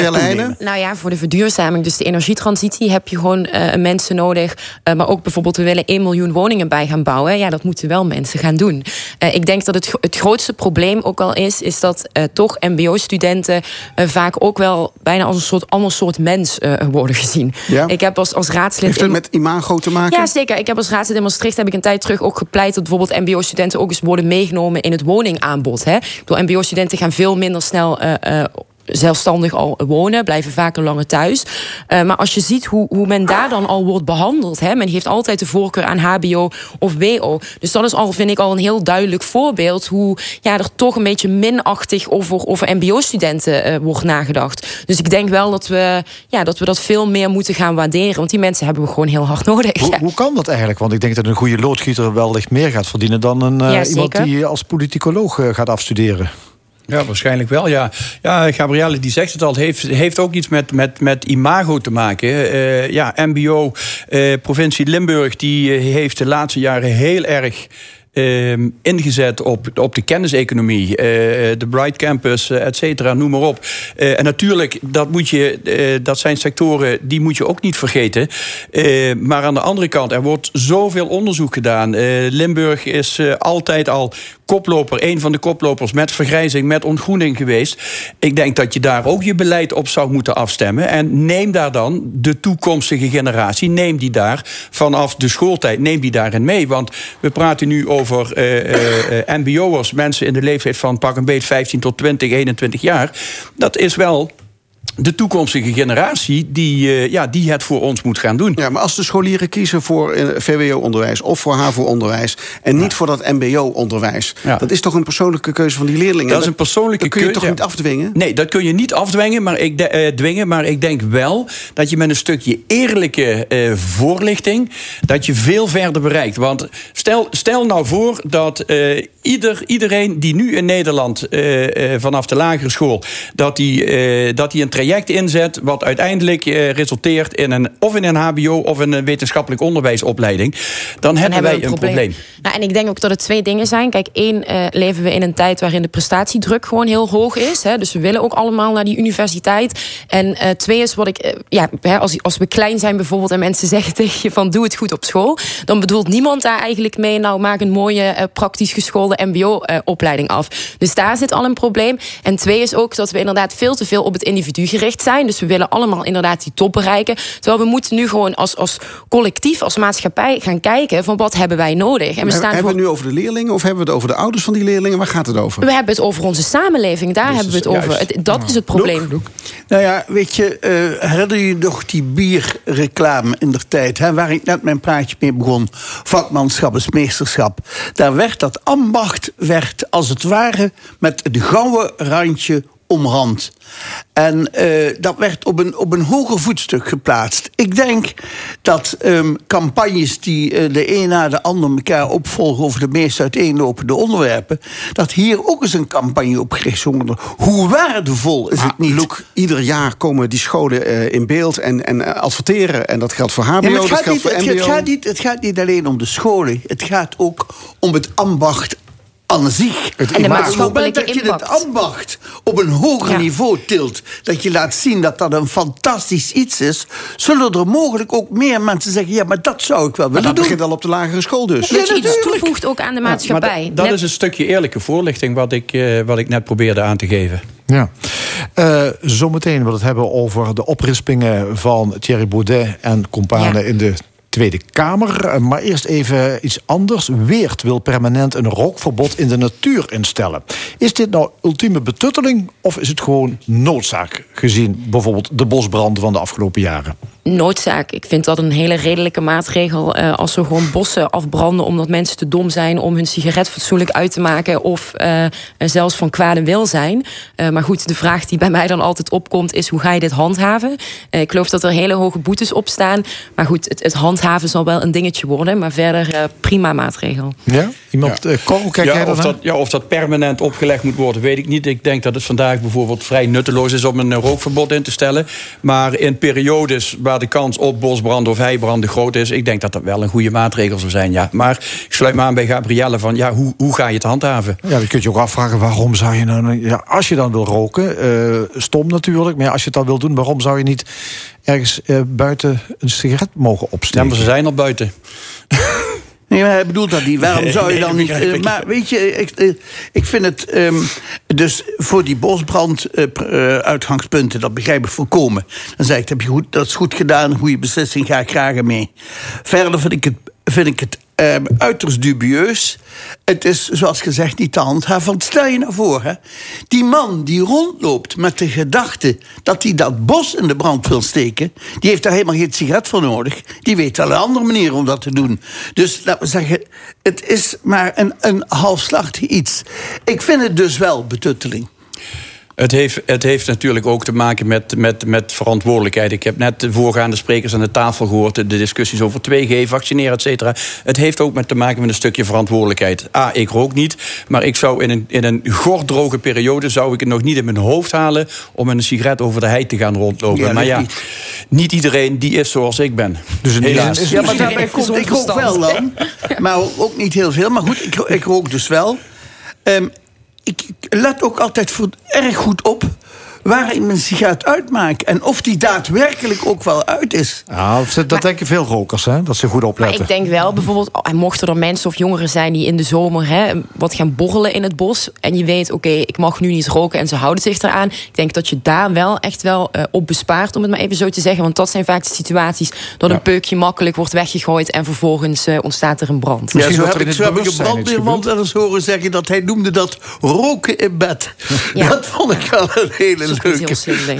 Nou ja, voor de verduurzaming, dus de energietransitie, heb je gewoon eh, mensen nodig. Maar ook bijvoorbeeld, we willen 1 miljoen woningen bij gaan bouwen. Ja, dat moeten wel mensen gaan doen. Ik denk dat het, het grootste probleem ook al is, is dat toch MBO-studenten vaak ook wel bijna als een soort ander soort mens worden gezien. Ja? Ik heb als, als raadslid. Heeft het met imago te maken? Ja, zeker. Ik heb als raadslid in Maastricht heb ik een tijd terug ook gepleit dat bijvoorbeeld MBO-studenten ook eens worden meegenomen in het woningaanbod. Hè. Door MBO-studenten gaan veel minder snel. Zelfstandig al wonen, blijven vaker langer thuis. Eh, maar als je ziet hoe, hoe men daar dan al wordt behandeld... Hè, men heeft altijd de voorkeur aan hbo of wo. Dus dat is al, vind ik, al een heel duidelijk voorbeeld... hoe ja, er toch een beetje minachtig over, over mbo-studenten eh, wordt nagedacht. Dus ik denk wel dat we, ja, dat we dat veel meer moeten gaan waarderen. Want die mensen hebben we gewoon heel hard nodig. Hoe, Ja. hoe kan dat eigenlijk? Want ik denk dat een goede loodgieter wellicht meer gaat verdienen dan een, eh, Ja, iemand die als politicoloog gaat afstuderen. Ja, waarschijnlijk wel, ja. Ja, Gabrielle die zegt het al, het heeft, heeft ook iets met, met, met imago te maken. Eh, ja, MBO, eh, provincie Limburg, die eh, heeft de laatste jaren heel erg... ehm, ingezet op, op de kenniseconomie, eh, de Bright Campus, eh, et cetera, noem maar op. Eh, en natuurlijk, dat, moet je, dat zijn sectoren die moet je ook niet vergeten. Maar aan de andere kant, er wordt zoveel onderzoek gedaan. Limburg is altijd al koploper, een van de koplopers met vergrijzing, met ontgroening geweest. Ik denk dat je daar ook je beleid op zou moeten afstemmen. En neem daar dan de toekomstige generatie, neem die daar vanaf de schooltijd, neem die daarin mee. Want we praten nu over eh, eh, eh, [LAUGHS] MBO'ers, mensen in de leeftijd van pak een beet 15 tot 20, 21 jaar. Dat is wel de toekomstige generatie die, eh, ja, die het voor ons moet gaan doen. Ja, maar als de scholieren kiezen voor eh, VWO-onderwijs of voor HAVO-onderwijs en niet voor dat MBO-onderwijs, dat is toch een persoonlijke keuze van die leerlingen? Dat is een persoonlijke dat kun je keuze. toch niet afdwingen? Nee, dat kun je niet afdwingen, maar ik, de- eh, dwingen, maar ik denk wel dat je met een stukje eerlijke voorlichting dat je veel verder bereikt. Want stel, stel nou voor dat ieder, iedereen die nu in Nederland vanaf de lagere school dat die, dat die een traject inzet wat uiteindelijk eh, resulteert in een of in een HBO of in een wetenschappelijk onderwijsopleiding, dan, hebben wij een probleem. Nou, en ik denk ook dat het twee dingen zijn. Kijk, één, eh, leven we in een tijd waarin de prestatiedruk gewoon heel hoog is. Hè? Dus we willen ook allemaal naar die universiteit. En eh, twee is wat ik, ja, hè, als, als we klein zijn bijvoorbeeld en mensen [LAUGHS] zeggen tegen je van doe het goed op school, dan bedoelt niemand daar eigenlijk mee, nou maak een mooie praktisch geschoolde MBO-opleiding af. Dus daar zit al een probleem. En twee is ook dat we inderdaad veel te veel op het individu gericht zijn. Dus we willen allemaal inderdaad die top bereiken. Terwijl we moeten nu gewoon als, als collectief, als maatschappij gaan kijken van wat hebben wij nodig. En we Hebben staan hebben voor we het nu over de leerlingen of hebben we het over de ouders van die leerlingen? Waar gaat het over? we hebben het over onze samenleving, daar hebben we het over. Het- dat is het probleem. Nou ja, weet je, eh, herinner je nog die bierreclame in der tijd, hè, waar ik net mijn praatje mee begon? Vakmanschap is meesterschap. Daar werd dat ambacht, werd als het ware met het gouden randje omrand. En eh, dat werd op een, op een hoger voetstuk geplaatst. Ik denk dat ehm, campagnes die eh, de een na de ander elkaar opvolgen over de meest uiteenlopende onderwerpen, dat hier ook eens een campagne op gericht zou worden. Hoe waardevol is het niet? Loek, ieder jaar komen die scholen eh, in beeld en, en adverteren. En dat geldt voor HBO, Ja, dat het, gaat geldt niet, voor het, MBO. het gaat niet, het gaat niet alleen om de scholen. Het gaat ook om het ambacht aan zich. En de Maar op het moment dat je impact. het ambacht op een hoger Ja. niveau tilt... dat je laat zien dat dat een fantastisch iets is... zullen er mogelijk ook meer mensen zeggen... ja, maar dat zou ik wel willen dat doen. begint al op de lagere school dus. Dat je iets toevoegt ook aan de Maar maatschappij. dat- dat Net- is een stukje eerlijke voorlichting wat ik, eh, wat ik net probeerde aan te geven. Ja. Eh, zometeen we het hebben over de oprispingen van Thierry Baudet en companen Ja. in de Tweede Kamer. Eh, Maar eerst even iets anders. Weert wil permanent een rookverbod in de natuur instellen. Is dit nou ultieme betutteling of is het gewoon noodzaak gezien bijvoorbeeld de bosbranden van de afgelopen jaren? Noodzaak. Ik vind dat een hele redelijke maatregel. eh, als we gewoon bossen afbranden omdat mensen te dom zijn om hun sigaret fatsoenlijk uit te maken. of eh, zelfs van kwade wil zijn. Eh, maar goed, de vraag die bij mij dan altijd opkomt is: hoe ga je dit handhaven? Eh, ik geloof dat er hele hoge boetes op staan. Maar goed, het, het handhaven zal wel een dingetje worden. Maar verder eh, prima maatregel. Ja? Iemand, ja. kijk jij of, dat, ja, of dat permanent opgelegd moet worden, weet ik niet. Ik denk dat het vandaag bijvoorbeeld vrij nutteloos is om een rookverbod in te stellen. Maar in periodes waar de kans op bosbranden of heibranden groot is, ik denk dat dat wel een goede maatregel zou zijn. Ja. Maar ik sluit me aan bij Gabrielle van ja, hoe, hoe ga je het handhaven? Ja, je kunt je ook afvragen waarom zou je nou. Ja, als je dan wil roken, eh, stom natuurlijk. Maar ja, als je het dan wil doen, waarom zou je niet ergens eh, buiten een sigaret mogen Ja, opsteken? maar ze zijn al buiten. [LAUGHS] Nee, maar hij bedoelt dat niet. Waarom zou je nee, dan niet... eh, maar weet je, ik, eh, ik vind het... ehm, dus voor die bosbrand eh, uitgangspunten, dat begrijp ik volkomen. Dan zeg ik, heb je goed, dat is goed gedaan, goede beslissing, ga ik graag mee. Verder vind ik het, vind ik het ehm, uiterst dubieus. Het is, zoals gezegd, niet te handhaven. Want stel je nou voor, hè, die man die rondloopt met de gedachte... dat hij dat bos in de brand wil steken... die heeft daar helemaal geen sigaret voor nodig. Die weet wel een andere manier om dat te doen. Dus laten we zeggen, het is maar een, een halfslachtig iets. Ik vind het dus wel betutteling. Het heeft, het heeft natuurlijk ook te maken met, met, met verantwoordelijkheid. Ik heb net de voorgaande sprekers aan de tafel gehoord... de discussies over 2G, vaccineren, et cetera. Het heeft ook met te maken met een stukje verantwoordelijkheid. A, ik rook niet, maar ik zou in een, in een gordroge periode... zou ik het nog niet in mijn hoofd halen... om met een sigaret over de hei te gaan rondlopen. Ja, maar ja, niet. niet iedereen die is zoals ik ben. Dus die Helaas. is- Ja, maar daarbij heeft komt, ik rook wel dan. [LAUGHS] Maar ook niet heel veel. Maar goed, ik, ik rook dus wel. Ehm, ik let ook altijd voor, erg goed op waar ik mijn sigaret uitmaak. En of die daadwerkelijk ook wel uit is. Ja, dat denken veel rokers, hè? Dat ze goed Maar opletten. ik denk wel, bijvoorbeeld, oh, en mochten er mensen of jongeren zijn die in de zomer hè, wat gaan borrelen in het bos. En je weet, oké, ik mag nu niet roken en ze houden zich eraan. Ik denk dat je daar wel echt wel eh, op bespaart, om het maar even zo te zeggen. Want dat zijn vaak de situaties dat een peukje makkelijk wordt weggegooid en vervolgens eh, ontstaat er een brand. Ja, zo heb ik, het zo heb ik een brandweerman wel eens horen zeggen... dat hij noemde dat roken in bed. Ja. Dat vond ik wel een hele niet heel.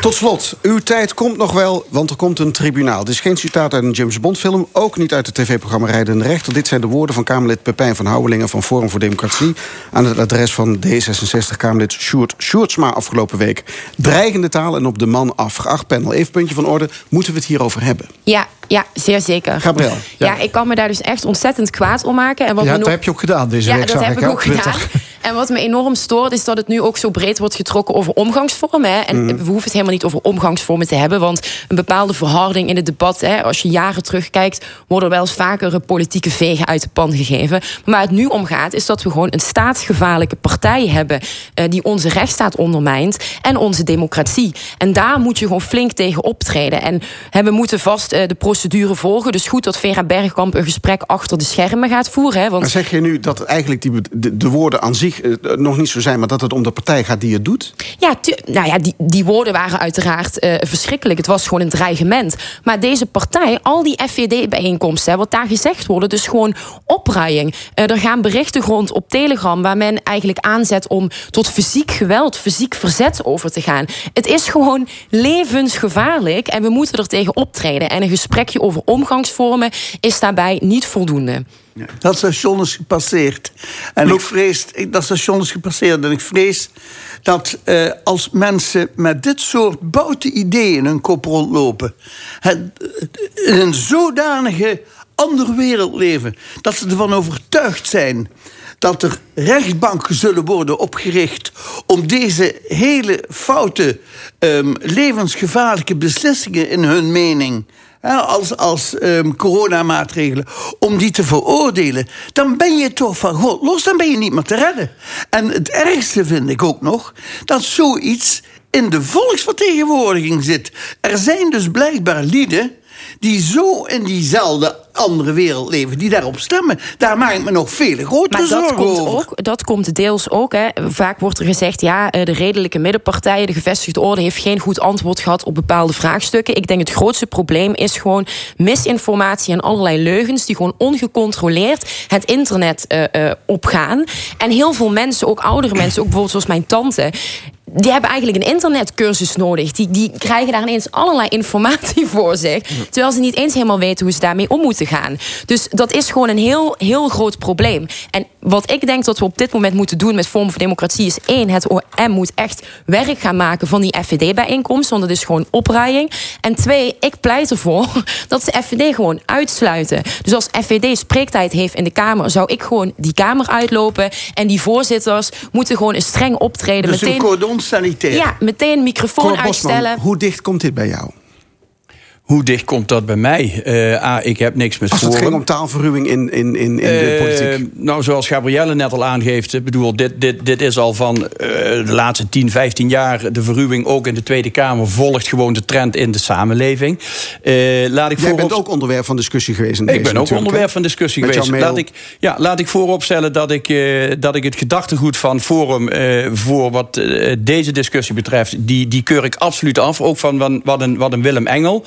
Tot slot, uw tijd komt nog wel, want er komt een tribunaal. Dit is geen citaat uit een James Bond film, ook niet uit het tv-programma Rijdende Rechter. Dit zijn de woorden van Kamerlid Pepijn van Houwelingen van Forum voor Democratie aan het adres van D66-Kamerlid Sjoerd Sjoerdsma afgelopen week. Dreigende taal en op de man af. Geacht panel, even puntje van orde, moeten we het hierover hebben? Ja, ja, zeer zeker. Gabriel. Ja. ik kan me daar dus echt ontzettend kwaad om maken. En wat Ja, dat nog- heb je ook gedaan deze ja, week, dat zag heb ik, ook Twitter. gedaan. [LAUGHS] En wat me enorm stoort, is dat het nu ook zo breed wordt getrokken over omgangsvormen. Hè. En Mhm. we hoeven het helemaal niet over omgangsvormen te hebben. Want een bepaalde verharding in het debat, hè, als je jaren terugkijkt, worden wel eens vaker politieke vegen uit de pan gegeven. Maar waar het nu om gaat, is dat we gewoon een staatsgevaarlijke partij hebben. eh, die onze rechtsstaat ondermijnt en onze democratie. En daar moet je gewoon flink tegen optreden. En hè, we moeten vast eh, de procedure volgen. Dus goed dat Vera Bergkamp een gesprek achter de schermen gaat voeren. Hè, want Maar zeg je nu dat eigenlijk die, de, de woorden aan zich eh, nog niet zo zijn... maar dat het om de partij gaat die het doet? Ja, nou ja, die, die woorden waren uiteraard eh, verschrikkelijk. Het was gewoon een dreigement. Maar deze partij, al die FVD-bijeenkomsten, wat daar gezegd worden, dus gewoon opruiing. Eh, er gaan berichten rond op Telegram waar men eigenlijk aanzet om tot fysiek geweld, fysiek verzet over te gaan. Het is gewoon levensgevaarlijk en we moeten er tegen optreden. En een gesprekje over omgangsvormen is daarbij niet voldoende. Dat station is gepasseerd. En ik vrees, dat station is gepasseerd. En ik vrees dat eh, als mensen met dit soort boute ideeën in hun kop rondlopen. Het, in een zodanige andere wereld leven. dat ze ervan overtuigd zijn. dat er rechtbanken zullen worden opgericht. om deze hele foute, ehm, levensgevaarlijke beslissingen in hun mening als, als ehm, coronamaatregelen, om die te veroordelen, dan ben je toch van God los, dan ben je niet meer te redden. En het ergste vind ik ook nog dat zoiets in de volksvertegenwoordiging zit. Er zijn dus blijkbaar lieden die zo in diezelfde andere wereld leven, die daarop stemmen. Daar maak ik me nog vele grotere Maar dat zorgen komt, over. ook, dat komt deels ook. Hè. Vaak wordt er gezegd, ja, eh, de redelijke middenpartijen, de gevestigde orde, heeft geen goed antwoord gehad op bepaalde vraagstukken. Ik denk het grootste probleem is gewoon misinformatie en allerlei leugens die gewoon ongecontroleerd het internet eh, eh, opgaan. En heel veel mensen, ook oudere mensen, ook bijvoorbeeld zoals mijn tante. Die hebben eigenlijk een internetcursus nodig. Die, die krijgen daar ineens allerlei informatie voor zich. Terwijl ze niet eens helemaal weten hoe ze daarmee om moeten gaan. Dus dat is gewoon een heel, heel groot probleem. En wat ik denk dat we op dit moment moeten doen met Vorm voor Democratie is één, het OM moet echt werk gaan maken van die FVD-bijeenkomst. Want dat is gewoon opruiing. En twee, ik pleit ervoor [LAUGHS] dat ze FVD gewoon uitsluiten. Dus als FVD spreektijd heeft in de Kamer, zou ik gewoon die Kamer uitlopen. En die voorzitters moeten gewoon een streng optreden. Dus een meteen, cordon sanitair. ja, meteen microfoon Cor Bosman, uitstellen. hoe dicht komt dit bij jou? Hoe dicht komt dat bij mij? Eh, A, ik heb niks met Als het Forum. ging om taalverruwing in, in, in, in de Eh, politiek. nou, zoals Gabrielle net al aangeeft, ik bedoel, dit, dit, dit is al van eh, de laatste 10, 15 jaar de verruwing ook in de Tweede Kamer volgt gewoon de trend in de samenleving. Laat ik Jij bent ook onderwerp van discussie geweest. in Ik deze ben ook onderwerp van discussie Met geweest. Laat ik, ja, laat ik vooropstellen dat ik, dat ik het gedachtegoed van Forum voor wat deze discussie betreft, die, die keur ik absoluut af. Ook van wat een, wat een Willem Engel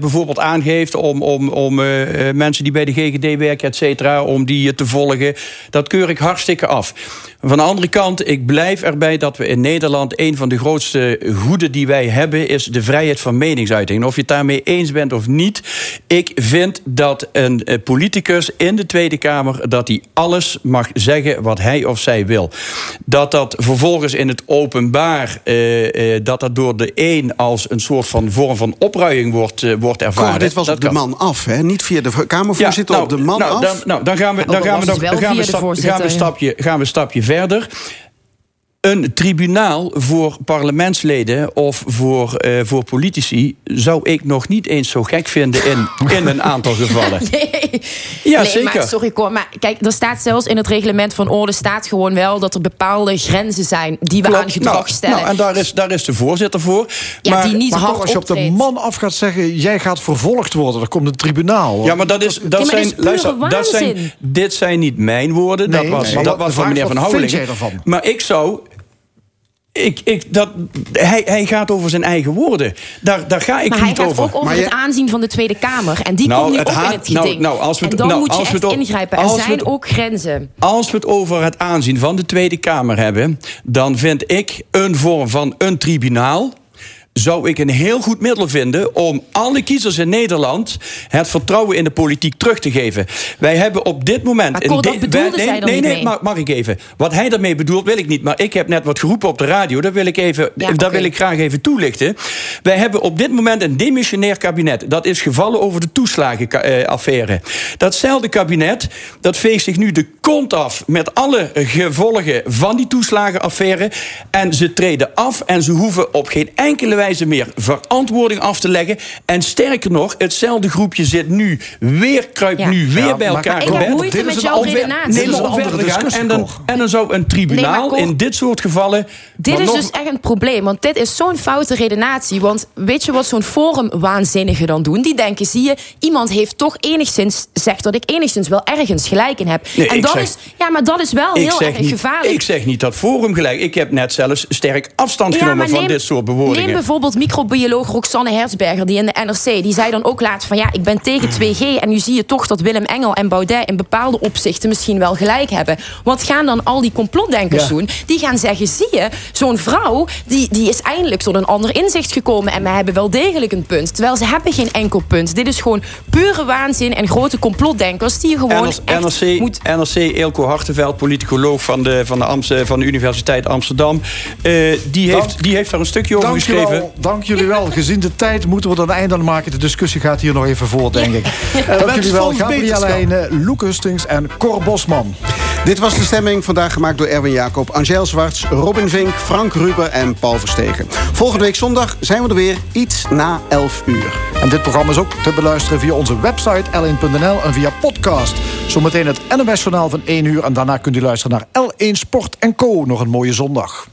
bijvoorbeeld aangeeft om, om, om eh, eh, mensen die bij de GGD werken, et cetera, om die eh, te volgen. Dat keur ik hartstikke af. Van de andere kant, ik blijf erbij dat we in Nederland een van de grootste goeden die wij hebben, is de vrijheid van meningsuiting. En of je het daarmee eens bent of niet, ik vind dat een eh, politicus in de Tweede Kamer dat hij alles mag zeggen wat hij of zij wil. Dat dat vervolgens in het openbaar eh, eh, dat dat door de een als een soort van vorm van wordt, eh, wordt ervaren. Cor, dit was dat op de kan. man af, hè? Niet via de Kamervoorzitter, Ja, op de man nou, af. Dan, nou, dan gaan we, dan gaan we, was dan, gaan we, stap- gaan we, stapje, gaan we een stapje verder. Een tribunaal voor parlementsleden of voor, eh, voor politici zou ik nog niet eens zo gek vinden in, [LAUGHS] in een aantal gevallen. [LAUGHS] Nee. Ja, nee, zeker. Maar, sorry, Cor, maar kijk, er staat zelfs in het reglement van orde staat gewoon wel dat er bepaalde grenzen zijn die we Klopt. aan gedrag Nou, stellen. Nou, en daar is, daar is de voorzitter voor. Ja, maar, die niet Maar hard toch, als je op de man af gaat zeggen... jij gaat vervolgd worden, er komt een tribunaal. Ja, maar dat is, dat maar zijn, dat luister, dat zijn, dit zijn niet mijn woorden. dat was, nee. dat was van meneer Van ervan? Maar ik zou Ik, ik, dat, hij, hij gaat over zijn eigen woorden. Daar, daar ga ik maar hij niet gaat over. ook over het aanzien van de Tweede Kamer. En die Nou, komt nu het ook haat- in het nou, geding. nou, als we het- en dan nou, moet je als we echt het op- ingrijpen. Er als we zijn het- ook grenzen. Als we het over het aanzien van de Tweede Kamer hebben, dan vind ik een vorm van een tribunaal. Zou ik een heel goed middel vinden om alle kiezers in Nederland het vertrouwen in de politiek terug te geven. Wij hebben op dit moment. Maar Cor, dat bedoelde wij- nee, nee, nee, mag, mag ik even? Wat hij daarmee bedoelt, wil ik niet. Maar ik heb net wat geroepen op de radio. Dat wil ik, even, Ja, dat wil ik graag even toelichten. Wij hebben op dit moment een demissionair kabinet. Dat is gevallen over de toeslagenaffaire. Datzelfde kabinet dat veegt zich nu de kont af met alle gevolgen van die toeslagenaffaire. En ze treden af en ze hoeven op geen enkele wijze meer verantwoording af te leggen. En sterker nog, hetzelfde groepje zit nu weer, kruipt Ja. nu weer Ja, bij maar elkaar. ik in heb moeite dit met is jouw redenatie. Nee, Dit is maar een andere discussie, En dan, en dan zou een tribunaal Nee, maar in dit soort gevallen. Dit maar is nog- dus echt een probleem, want dit is zo'n foute redenatie. Want weet je wat zo'n forum-waanzinnigen dan doen? Die denken, zie je, iemand heeft toch enigszins, zegt dat ik enigszins wel ergens gelijk in heb. Nee, en ik dat zeg- is, ja, maar dat is wel ik heel erg niet, gevaarlijk. Ik zeg niet dat Forum gelijk. Ik heb net zelfs sterk afstand Ja, genomen maar van dit soort bewoordingen. Bijvoorbeeld microbioloog Roxanne Herzberger, die in de NRC, die zei dan ook laatst van ja, ik ben tegen 2G. En nu zie je toch dat Willem Engel en Baudet in bepaalde opzichten misschien wel gelijk hebben. Wat gaan dan al die complotdenkers Ja. doen? Die gaan zeggen, zie je, zo'n vrouw die, die is eindelijk tot een ander inzicht gekomen. En wij hebben wel degelijk een punt. Terwijl ze hebben geen enkel punt. Dit is gewoon pure waanzin en grote complotdenkers die je gewoon NRC, echt NRC, moet... NRC Eelco Hartenveld, politicoloog van de, van de, Amst- van de Universiteit Amsterdam. eh, die, Dank- heeft, die heeft daar een stukje over Dank, geschreven. Wel, dank jullie wel. Gezien de tijd moeten we er een einde aan maken. De discussie gaat hier nog even voort, denk ik. Dank wens jullie wel. Gabrielle. Heijnen, Loek Hustings en Cor Bosman. Dit was de stemming, vandaag gemaakt door Erwin Jacob, Angel Zwarts, Robin Vink, Frank Ruber en Paul Verstegen. Volgende week zondag zijn we er weer, iets na 11 uur. En dit programma is ook te beluisteren via onze website l1.nl en via podcast. Zometeen het NOS-journaal van 1 uur. En daarna kunt u luisteren naar L1 Sport Co. Nog een mooie zondag.